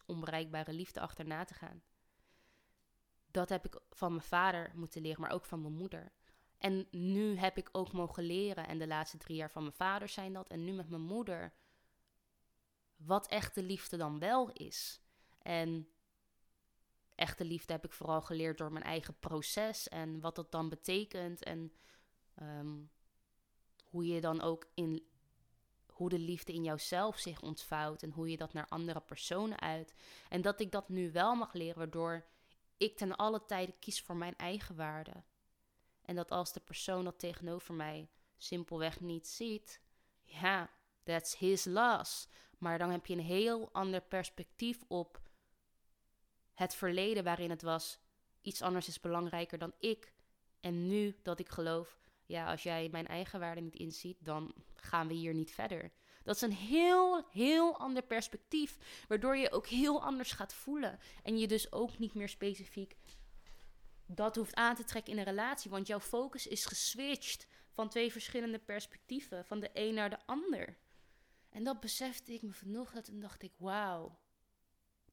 onbereikbare liefde achterna te gaan dat heb ik van mijn vader moeten leren, maar ook van mijn moeder. En nu heb ik ook mogen leren, en de laatste drie jaar van mijn vader zijn dat, en nu met mijn moeder, wat echte liefde dan wel is. En echte liefde heb ik vooral geleerd door mijn eigen proces en wat dat dan betekent en ehm, hoe je dan ook in hoe de liefde in jouzelf zich ontvouwt en hoe je dat naar andere personen uit. En dat ik dat nu wel mag leren, waardoor ik ten alle tijde kies voor mijn eigen waarde. En dat als de persoon dat tegenover mij simpelweg niet ziet, ja, that's his loss. Maar dan heb je een heel ander perspectief op het verleden waarin het was, iets anders is belangrijker dan ik. En nu dat ik geloof, ja, als jij mijn eigen waarde niet inziet, dan gaan we hier niet verder. Dat is een heel, heel ander perspectief, waardoor je ook heel anders gaat voelen. En je dus ook niet meer specifiek dat hoeft aan te trekken in een relatie, want jouw focus is geswitcht van twee verschillende perspectieven, van de een naar de ander. En dat besefte ik me vanochtend en dacht ik, wauw,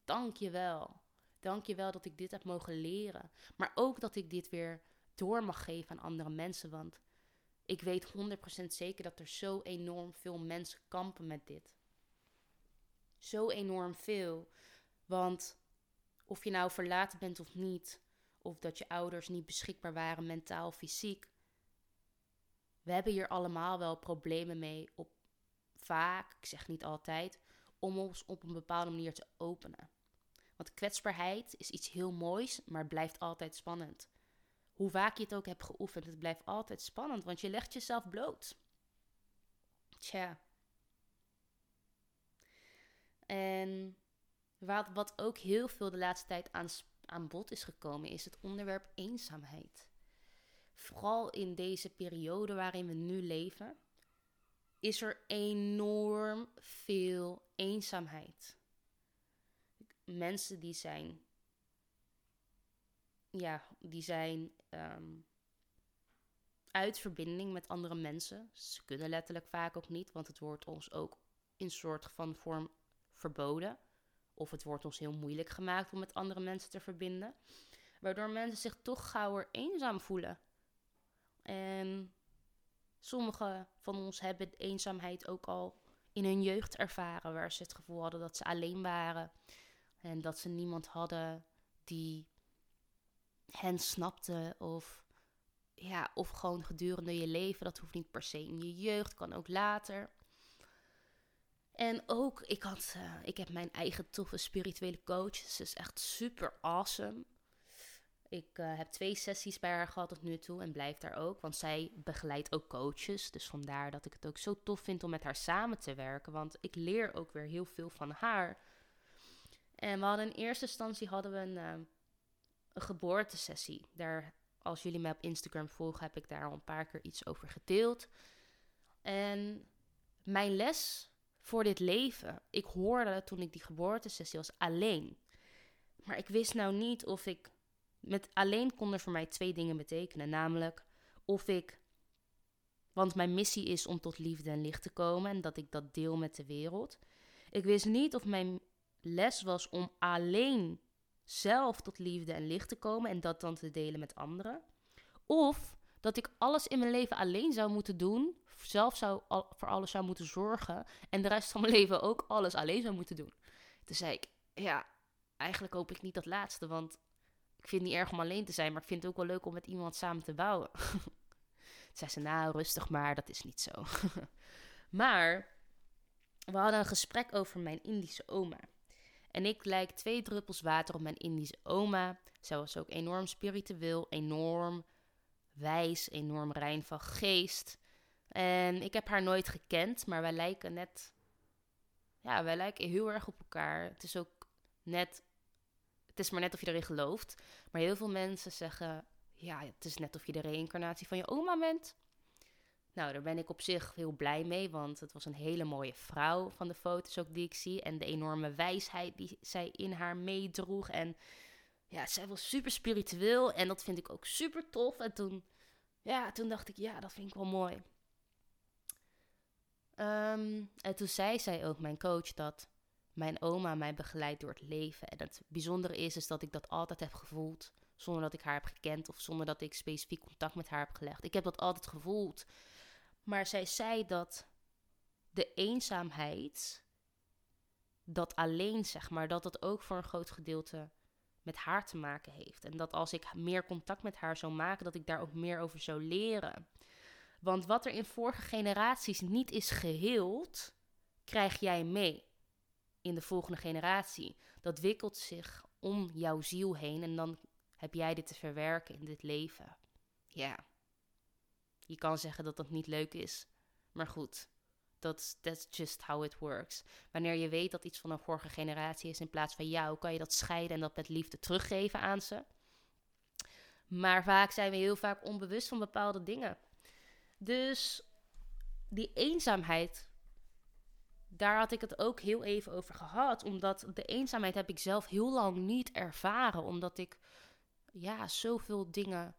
dank je wel. Dank je wel dat ik dit heb mogen leren. Maar ook dat ik dit weer door mag geven aan andere mensen, want ik weet 100% zeker dat er zo enorm veel mensen kampen met dit. Zo enorm veel. Want of je nou verlaten bent of niet, of dat je ouders niet beschikbaar waren mentaal fysiek. We hebben hier allemaal wel problemen mee op vaak, ik zeg niet altijd, om ons op een bepaalde manier te openen. Want kwetsbaarheid is iets heel moois, maar blijft altijd spannend hoe vaak je het ook hebt geoefend, het blijft altijd spannend, want je legt jezelf bloot. Tja. En wat, wat ook heel veel de laatste tijd aan, aan bod is gekomen, is het onderwerp eenzaamheid. Vooral in deze periode waarin we nu leven, is er enorm veel eenzaamheid. Mensen die zijn, ja, die zijn ehm, uit verbinding met andere mensen. Ze kunnen letterlijk vaak ook niet, want het wordt ons ook in soort van vorm verboden. Of het wordt ons heel moeilijk gemaakt om met andere mensen te verbinden. Waardoor mensen zich toch gauwer eenzaam voelen. En sommigen van ons hebben eenzaamheid ook al in hun jeugd ervaren. Waar ze het gevoel hadden dat ze alleen waren. En dat ze niemand hadden die hen snapte. Of, ja, of gewoon gedurende je leven. Dat hoeft niet per se in je jeugd, kan ook later. En ook, ik, had, uh, ik heb mijn eigen toffe spirituele coach. Ze is echt super awesome. Ik uh, heb twee sessies bij haar gehad tot nu toe en blijf daar ook. Want zij begeleidt ook coaches. Dus vandaar dat ik het ook zo tof vind om met haar samen te werken. Want ik leer ook weer heel veel van haar. En we hadden in eerste instantie hadden we een, uh, geboortesessie. Daar, als jullie mij op Instagram volgen, heb ik daar al een paar keer iets over gedeeld. En mijn les voor dit leven. Ik hoorde toen ik die geboortesessie was alleen. Maar ik wist nou niet of ik. Met alleen konden voor mij twee dingen betekenen. Namelijk of ik. Want mijn missie is om tot liefde en licht te komen en dat ik dat deel met de wereld. Ik wist niet of mijn les was om alleen zelf tot liefde en licht te komen en dat dan te delen met anderen. Of dat ik alles in mijn leven alleen zou moeten doen zelf zou voor alles zou moeten zorgen en de rest van mijn leven ook alles alleen zou moeten doen. Toen zei ik, ja, eigenlijk hoop ik niet dat laatste, want ik vind het niet erg om alleen te zijn, maar ik vind het ook wel leuk om met iemand samen te bouwen. Zei ze, nou, rustig maar, dat is niet zo. maar we hadden een gesprek over mijn Indische oma. En ik lijk twee druppels water op mijn Indische oma. Zij was ook enorm spiritueel, enorm wijs, enorm rein van geest. En ik heb haar nooit gekend, maar wij lijken net. Ja, wij lijken heel erg op elkaar. Het is ook net. Is maar net of je erin gelooft. Maar heel veel mensen zeggen. Ja, het is net of je de reïncarnatie van je oma bent. Nou, daar ben ik op zich heel blij mee, want het was een hele mooie vrouw van de foto's ook die ik zie. En de enorme wijsheid die zij in haar meedroeg. En ja, zij was super spiritueel en dat vind ik ook super tof. En toen, ja, toen dacht ik, ja, dat vind ik wel mooi. Um, en toen zei zij ook, mijn coach, dat mijn oma mij begeleidt door het leven. En het bijzondere is, is dat ik dat altijd heb gevoeld. Zonder dat ik haar heb gekend of zonder dat ik specifiek contact met haar heb gelegd. Ik heb dat altijd gevoeld. Maar zij zei dat de eenzaamheid, dat alleen zeg maar, dat dat ook voor een groot gedeelte met haar te maken heeft. En dat als ik meer contact met haar zou maken, dat ik daar ook meer over zou leren. Want wat er in vorige generaties niet is geheeld, krijg jij mee in de volgende generatie. Dat wikkelt zich om jouw ziel heen en dan heb jij dit te verwerken in dit leven. Ja. Je kan zeggen dat dat niet leuk is, maar goed. That's, that's just how it works. Wanneer je weet dat iets van een vorige generatie is in plaats van jou, kan je dat scheiden en dat met liefde teruggeven aan ze. Maar vaak zijn we heel vaak onbewust van bepaalde dingen. Dus die eenzaamheid, daar had ik het ook heel even over gehad. Omdat de eenzaamheid heb ik zelf heel lang niet ervaren. Omdat ik ja, zoveel dingen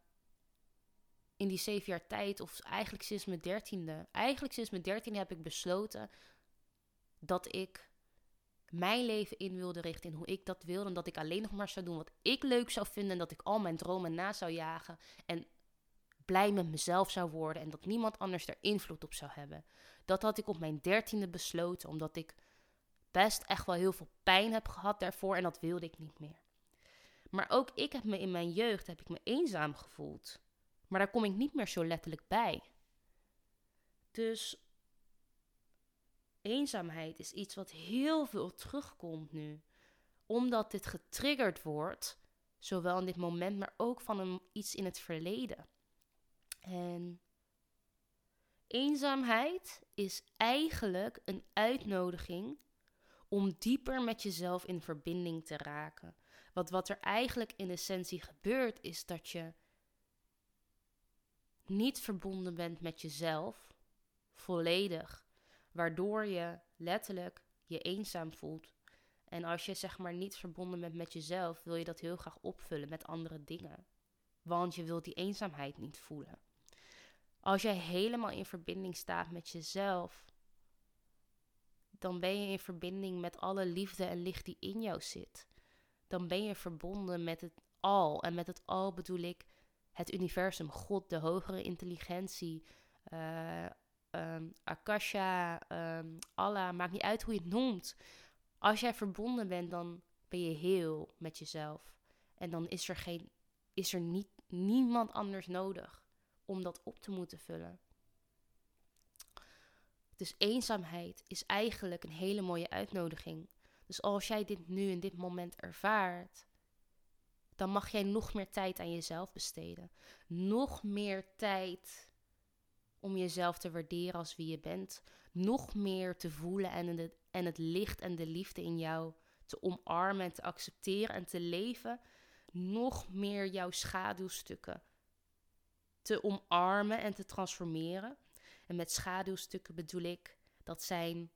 in die zeven jaar tijd, of eigenlijk sinds mijn dertiende, eigenlijk sinds mijn dertiende heb ik besloten dat ik mijn leven in wilde richten in hoe ik dat wilde. En dat ik alleen nog maar zou doen wat ik leuk zou vinden. En dat ik al mijn dromen na zou jagen. En blij met mezelf zou worden en dat niemand anders er invloed op zou hebben. Dat had ik op mijn dertiende besloten, omdat ik best echt wel heel veel pijn heb gehad daarvoor en dat wilde ik niet meer. Maar ook ik heb me in mijn jeugd heb ik me eenzaam gevoeld. Maar daar kom ik niet meer zo letterlijk bij. Dus eenzaamheid is iets wat heel veel terugkomt nu. Omdat dit getriggerd wordt, zowel in dit moment, maar ook van iets in het verleden. En eenzaamheid is eigenlijk een uitnodiging om dieper met jezelf in verbinding te raken. Want wat er eigenlijk in essentie gebeurt, is dat je niet verbonden bent met jezelf, volledig, waardoor je letterlijk je eenzaam voelt. En als je zeg maar niet verbonden bent met jezelf, wil je dat heel graag opvullen met andere dingen. Want je wilt die eenzaamheid niet voelen. Als jij helemaal in verbinding staat met jezelf, dan ben je in verbinding met alle liefde en licht die in jou zit. Dan ben je verbonden met het al. En met het al bedoel ik het universum, God, de hogere intelligentie, uh, um, Akasha, um, Allah, maakt niet uit hoe je het noemt. Als jij verbonden bent, dan ben je heel met jezelf. En dan is er, geen, is er niet, niemand anders nodig om dat op te moeten vullen. Dus eenzaamheid is eigenlijk een hele mooie uitnodiging. Dus als jij dit nu in dit moment ervaart, dan mag jij nog meer tijd aan jezelf besteden. Nog meer tijd om jezelf te waarderen als wie je bent. Nog meer te voelen en, de, en het licht en de liefde in jou te omarmen en te accepteren en te leven. Nog meer jouw schaduwstukken te omarmen en te transformeren. En met schaduwstukken bedoel ik dat zijn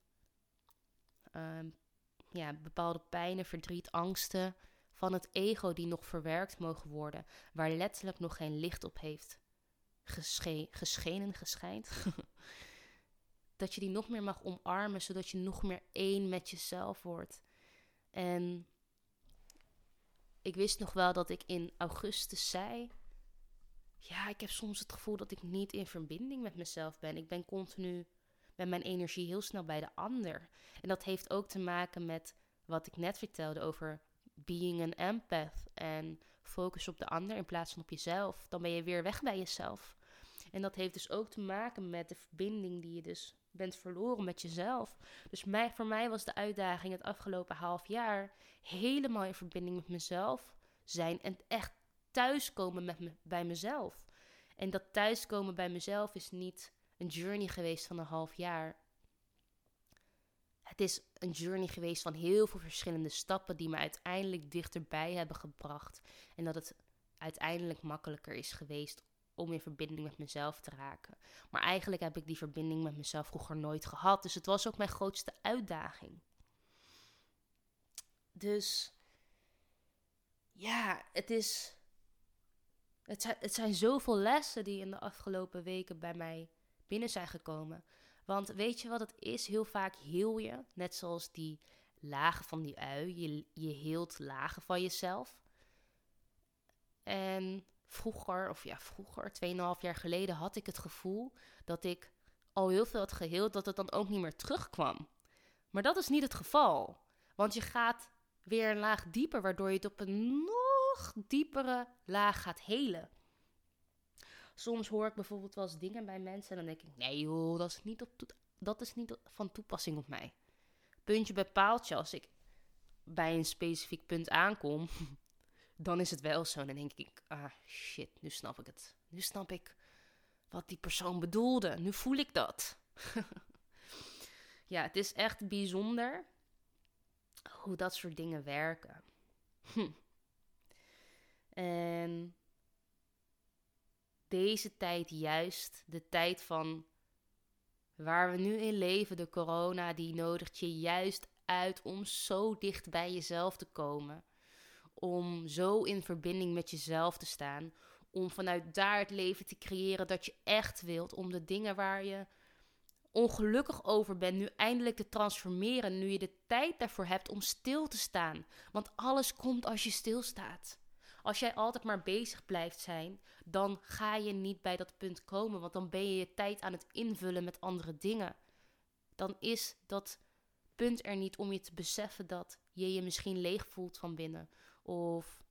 ehm, ja, bepaalde pijnen, verdriet, angsten van het ego die nog verwerkt mogen worden, waar letterlijk nog geen licht op heeft gesche geschenen, geschijnd. dat je die nog meer mag omarmen, zodat je nog meer één met jezelf wordt. En ik wist nog wel dat ik in augustus zei ja, ik heb soms het gevoel dat ik niet in verbinding met mezelf ben. Ik ben continu met mijn energie heel snel bij de ander. En dat heeft ook te maken met wat ik net vertelde over being an empath en focus op de ander in plaats van op jezelf. Dan ben je weer weg bij jezelf. En dat heeft dus ook te maken met de verbinding die je dus bent verloren met jezelf. Dus mij, voor mij was de uitdaging het afgelopen half jaar helemaal in verbinding met mezelf zijn en echt thuiskomen met me, bij mezelf. En dat thuiskomen bij mezelf is niet een journey geweest van een half jaar. Het is een journey geweest van heel veel verschillende stappen die me uiteindelijk dichterbij hebben gebracht. En dat het uiteindelijk makkelijker is geweest om in verbinding met mezelf te raken. Maar eigenlijk heb ik die verbinding met mezelf vroeger nooit gehad. Dus het was ook mijn grootste uitdaging. Dus ja, het is het zijn, het zijn zoveel lessen die in de afgelopen weken bij mij binnen zijn gekomen. Want weet je wat het is? Heel vaak heel je, net zoals die lagen van die ui, je, je heelt lagen van jezelf. En vroeger, of ja, vroeger, 2,5 jaar geleden, had ik het gevoel dat ik al heel veel had geheeld, dat het dan ook niet meer terugkwam. Maar dat is niet het geval. Want je gaat weer een laag dieper, waardoor je het op een diepere laag gaat helen. Soms hoor ik bijvoorbeeld wel eens dingen bij mensen en dan denk ik, nee joh, dat is niet, op dat is niet van toepassing op mij. Puntje bij paaltje, als ik bij een specifiek punt aankom, dan is het wel zo. Dan denk ik, ah shit, nu snap ik het. Nu snap ik wat die persoon bedoelde. Nu voel ik dat. ja, het is echt bijzonder hoe dat soort dingen werken. Hm. En deze tijd juist, de tijd van waar we nu in leven, de corona, die nodigt je juist uit om zo dicht bij jezelf te komen. Om zo in verbinding met jezelf te staan. Om vanuit daar het leven te creëren dat je echt wilt. Om de dingen waar je ongelukkig over bent, nu eindelijk te transformeren. Nu je de tijd daarvoor hebt om stil te staan. Want alles komt als je stilstaat. Als jij altijd maar bezig blijft zijn, dan ga je niet bij dat punt komen, want dan ben je je tijd aan het invullen met andere dingen. Dan is dat punt er niet om je te beseffen dat je je misschien leeg voelt van binnen. Of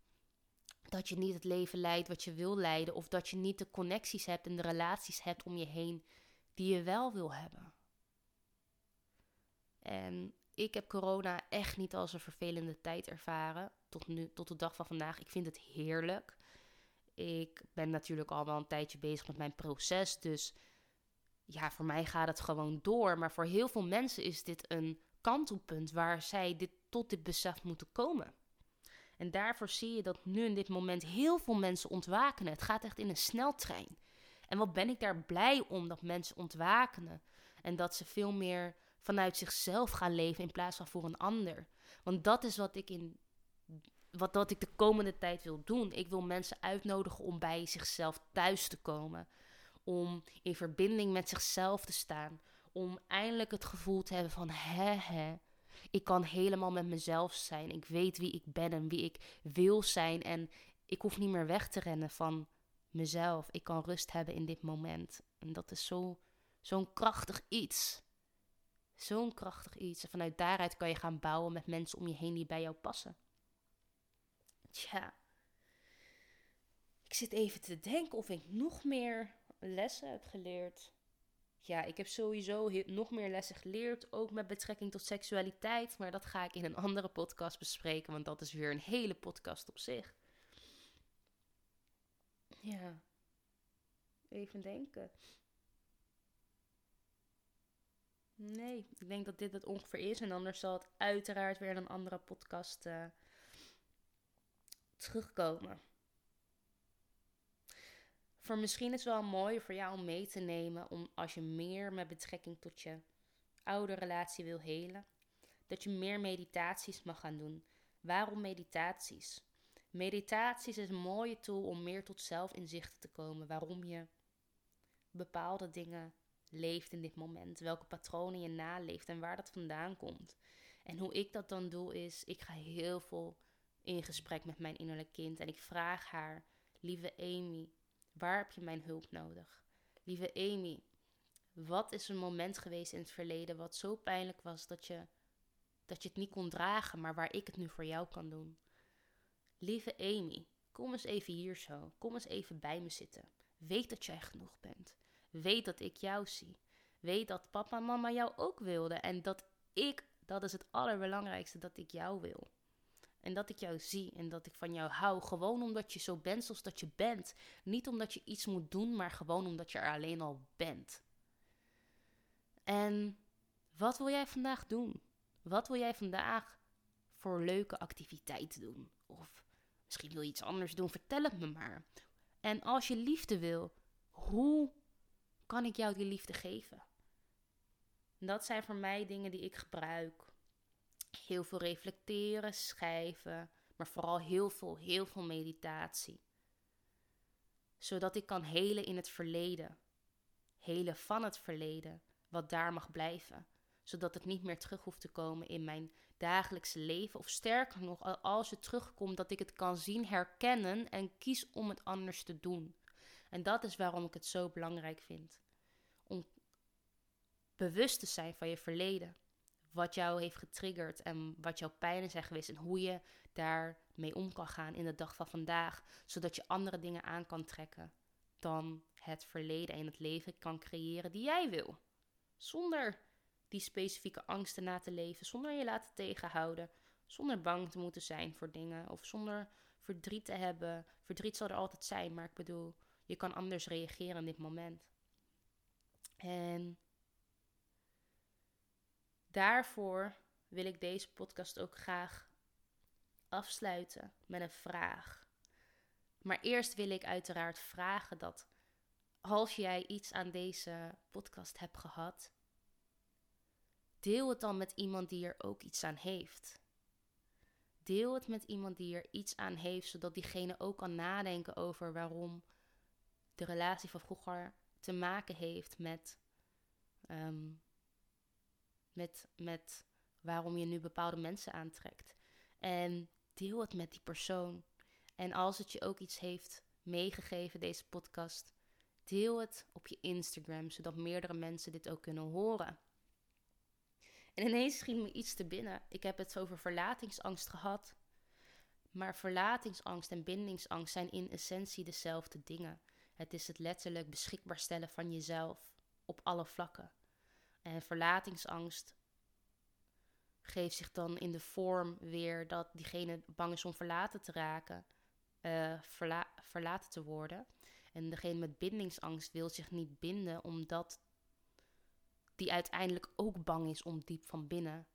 dat je niet het leven leidt wat je wil leiden. Of dat je niet de connecties hebt en de relaties hebt om je heen die je wel wil hebben. En ik heb corona echt niet als een vervelende tijd ervaren. Tot, nu, tot de dag van vandaag. Ik vind het heerlijk. Ik ben natuurlijk al wel een tijdje bezig met mijn proces. Dus ja, voor mij gaat het gewoon door. Maar voor heel veel mensen is dit een kantelpunt waar zij dit, tot dit besef moeten komen. En daarvoor zie je dat nu in dit moment heel veel mensen ontwaken. Het gaat echt in een sneltrein. En wat ben ik daar blij om dat mensen ontwaken. En dat ze veel meer vanuit zichzelf gaan leven in plaats van voor een ander. Want dat is wat ik in wat, wat ik de komende tijd wil doen. Ik wil mensen uitnodigen om bij zichzelf thuis te komen. Om in verbinding met zichzelf te staan. Om eindelijk het gevoel te hebben van hè hè. Ik kan helemaal met mezelf zijn. Ik weet wie ik ben en wie ik wil zijn. En ik hoef niet meer weg te rennen van mezelf. Ik kan rust hebben in dit moment. En dat is zo, zo'n krachtig iets. Zo'n krachtig iets. En vanuit daaruit kan je gaan bouwen met mensen om je heen die bij jou passen. Tja. Ik zit even te denken of ik nog meer lessen heb geleerd. Ja, ik heb sowieso nog meer lessen geleerd, ook met betrekking tot seksualiteit. Maar dat ga ik in een andere podcast bespreken, want dat is weer een hele podcast op zich. Ja, even denken. Nee, ik denk dat dit het ongeveer is. En anders zal het uiteraard weer in een andere podcast uh, terugkomen. Voor misschien is het wel mooi voor jou om mee te nemen, om als je meer met betrekking tot je oude relatie wil helen, dat je meer meditaties mag gaan doen. Waarom meditaties? Meditaties is een mooie tool om meer tot zelfinzichten te komen. Waarom je bepaalde dingen leeft in dit moment. Welke patronen je naleeft en waar dat vandaan komt. En hoe ik dat dan doe is, ik ga heel veel in gesprek met mijn innerlijk kind. En ik vraag haar, lieve Amy, waar heb je mijn hulp nodig? Lieve Amy, wat is een moment geweest in het verleden wat zo pijnlijk was dat je, dat je het niet kon dragen, maar waar ik het nu voor jou kan doen? Lieve Amy, kom eens even hier zo. Kom eens even bij me zitten. Weet dat jij genoeg bent. Weet dat ik jou zie. Weet dat papa en mama jou ook wilden. En dat ik, dat is het allerbelangrijkste, dat ik jou wil. En dat ik jou zie en dat ik van jou hou. Gewoon omdat je zo bent zoals dat je bent. Niet omdat je iets moet doen, maar gewoon omdat je er alleen al bent. En wat wil jij vandaag doen? Wat wil jij vandaag voor leuke activiteiten doen? Of misschien wil je iets anders doen, vertel het me maar. En als je liefde wil, hoe kan ik jou die liefde geven? dat zijn voor mij dingen die ik gebruik heel veel reflecteren, schrijven, maar vooral heel veel, heel veel meditatie. Zodat ik kan helen in het verleden. Helen van het verleden, wat daar mag blijven. Zodat het niet meer terug hoeft te komen in mijn dagelijkse leven. Of sterker nog, als het terugkomt, dat ik het kan zien, herkennen en kies om het anders te doen. En dat is waarom ik het zo belangrijk vind. Om bewust te zijn van je verleden wat jou heeft getriggerd en wat jouw pijnen zijn geweest en hoe je daarmee om kan gaan in de dag van vandaag, zodat je andere dingen aan kan trekken dan het verleden en het leven kan creëren die jij wil. Zonder die specifieke angsten na te leven, zonder je laten tegenhouden, zonder bang te moeten zijn voor dingen of zonder verdriet te hebben. Verdriet zal er altijd zijn, maar ik bedoel, je kan anders reageren in dit moment. En daarvoor wil ik deze podcast ook graag afsluiten met een vraag. Maar eerst wil ik uiteraard vragen dat als jij iets aan deze podcast hebt gehad, deel het dan met iemand die er ook iets aan heeft. Deel het met iemand die er iets aan heeft, zodat diegene ook kan nadenken over waarom de relatie van vroeger te maken heeft met ehm, met, met waarom je nu bepaalde mensen aantrekt. En deel het met die persoon. En als het je ook iets heeft meegegeven, deze podcast, deel het op je Instagram, zodat meerdere mensen dit ook kunnen horen. En ineens schiet me iets te binnen. Ik heb het over verlatingsangst gehad. Maar verlatingsangst en bindingsangst zijn in essentie dezelfde dingen. Het is het letterlijk beschikbaar stellen van jezelf op alle vlakken. En verlatingsangst geeft zich dan in de vorm weer dat diegene bang is om verlaten te raken, uh, verlaten te worden. En degene met bindingsangst wil zich niet binden, omdat die uiteindelijk ook bang is om diep van binnen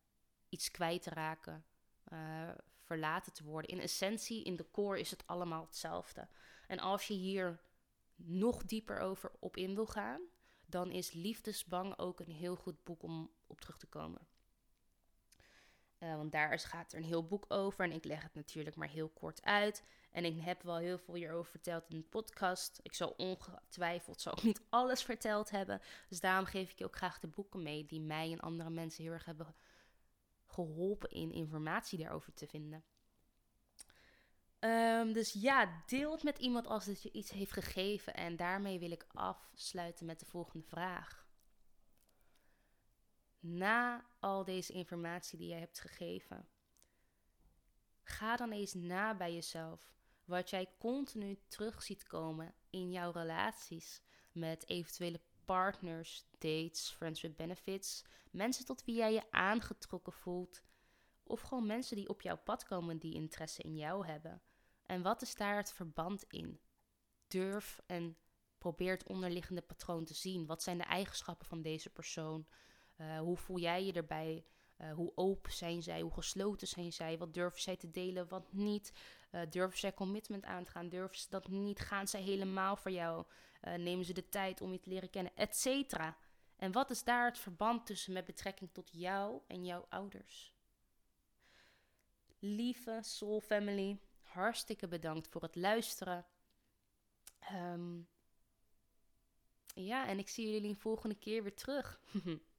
iets kwijt te raken, uh, verlaten te worden. In essentie, in de core is het allemaal hetzelfde. En als je hier nog dieper over op in wil gaan, dan is Liefdesbang ook een heel goed boek om op terug te komen. Uh, want daar gaat er een heel boek over en ik leg het natuurlijk maar heel kort uit. En ik heb wel heel veel hierover verteld in de podcast. Ik zal ongetwijfeld zo ook niet alles verteld hebben. Dus daarom geef ik je ook graag de boeken mee die mij en andere mensen heel erg hebben geholpen in informatie daarover te vinden. Um, dus ja, deel het met iemand als het je iets heeft gegeven. En daarmee wil ik afsluiten met de volgende vraag. Na al deze informatie die je hebt gegeven, ga dan eens na bij jezelf wat jij continu terug ziet komen in jouw relaties met eventuele partners, dates, friends with benefits, mensen tot wie jij je aangetrokken voelt, of gewoon mensen die op jouw pad komen die interesse in jou hebben. En wat is daar het verband in? Durf en probeer het onderliggende patroon te zien. Wat zijn de eigenschappen van deze persoon? Uh, hoe voel jij je erbij? Uh, hoe open zijn zij? Hoe gesloten zijn zij? Wat durven zij te delen? Wat niet? Uh, durven zij commitment aan te gaan? Durven ze dat niet? Gaan zij helemaal voor jou? nemen ze de tijd om je te leren kennen? Etcetera. En wat is daar het verband tussen met betrekking tot jou en jouw ouders? Lieve Soul Family, hartstikke bedankt voor het luisteren. Um, ja, en ik zie jullie volgende keer weer terug.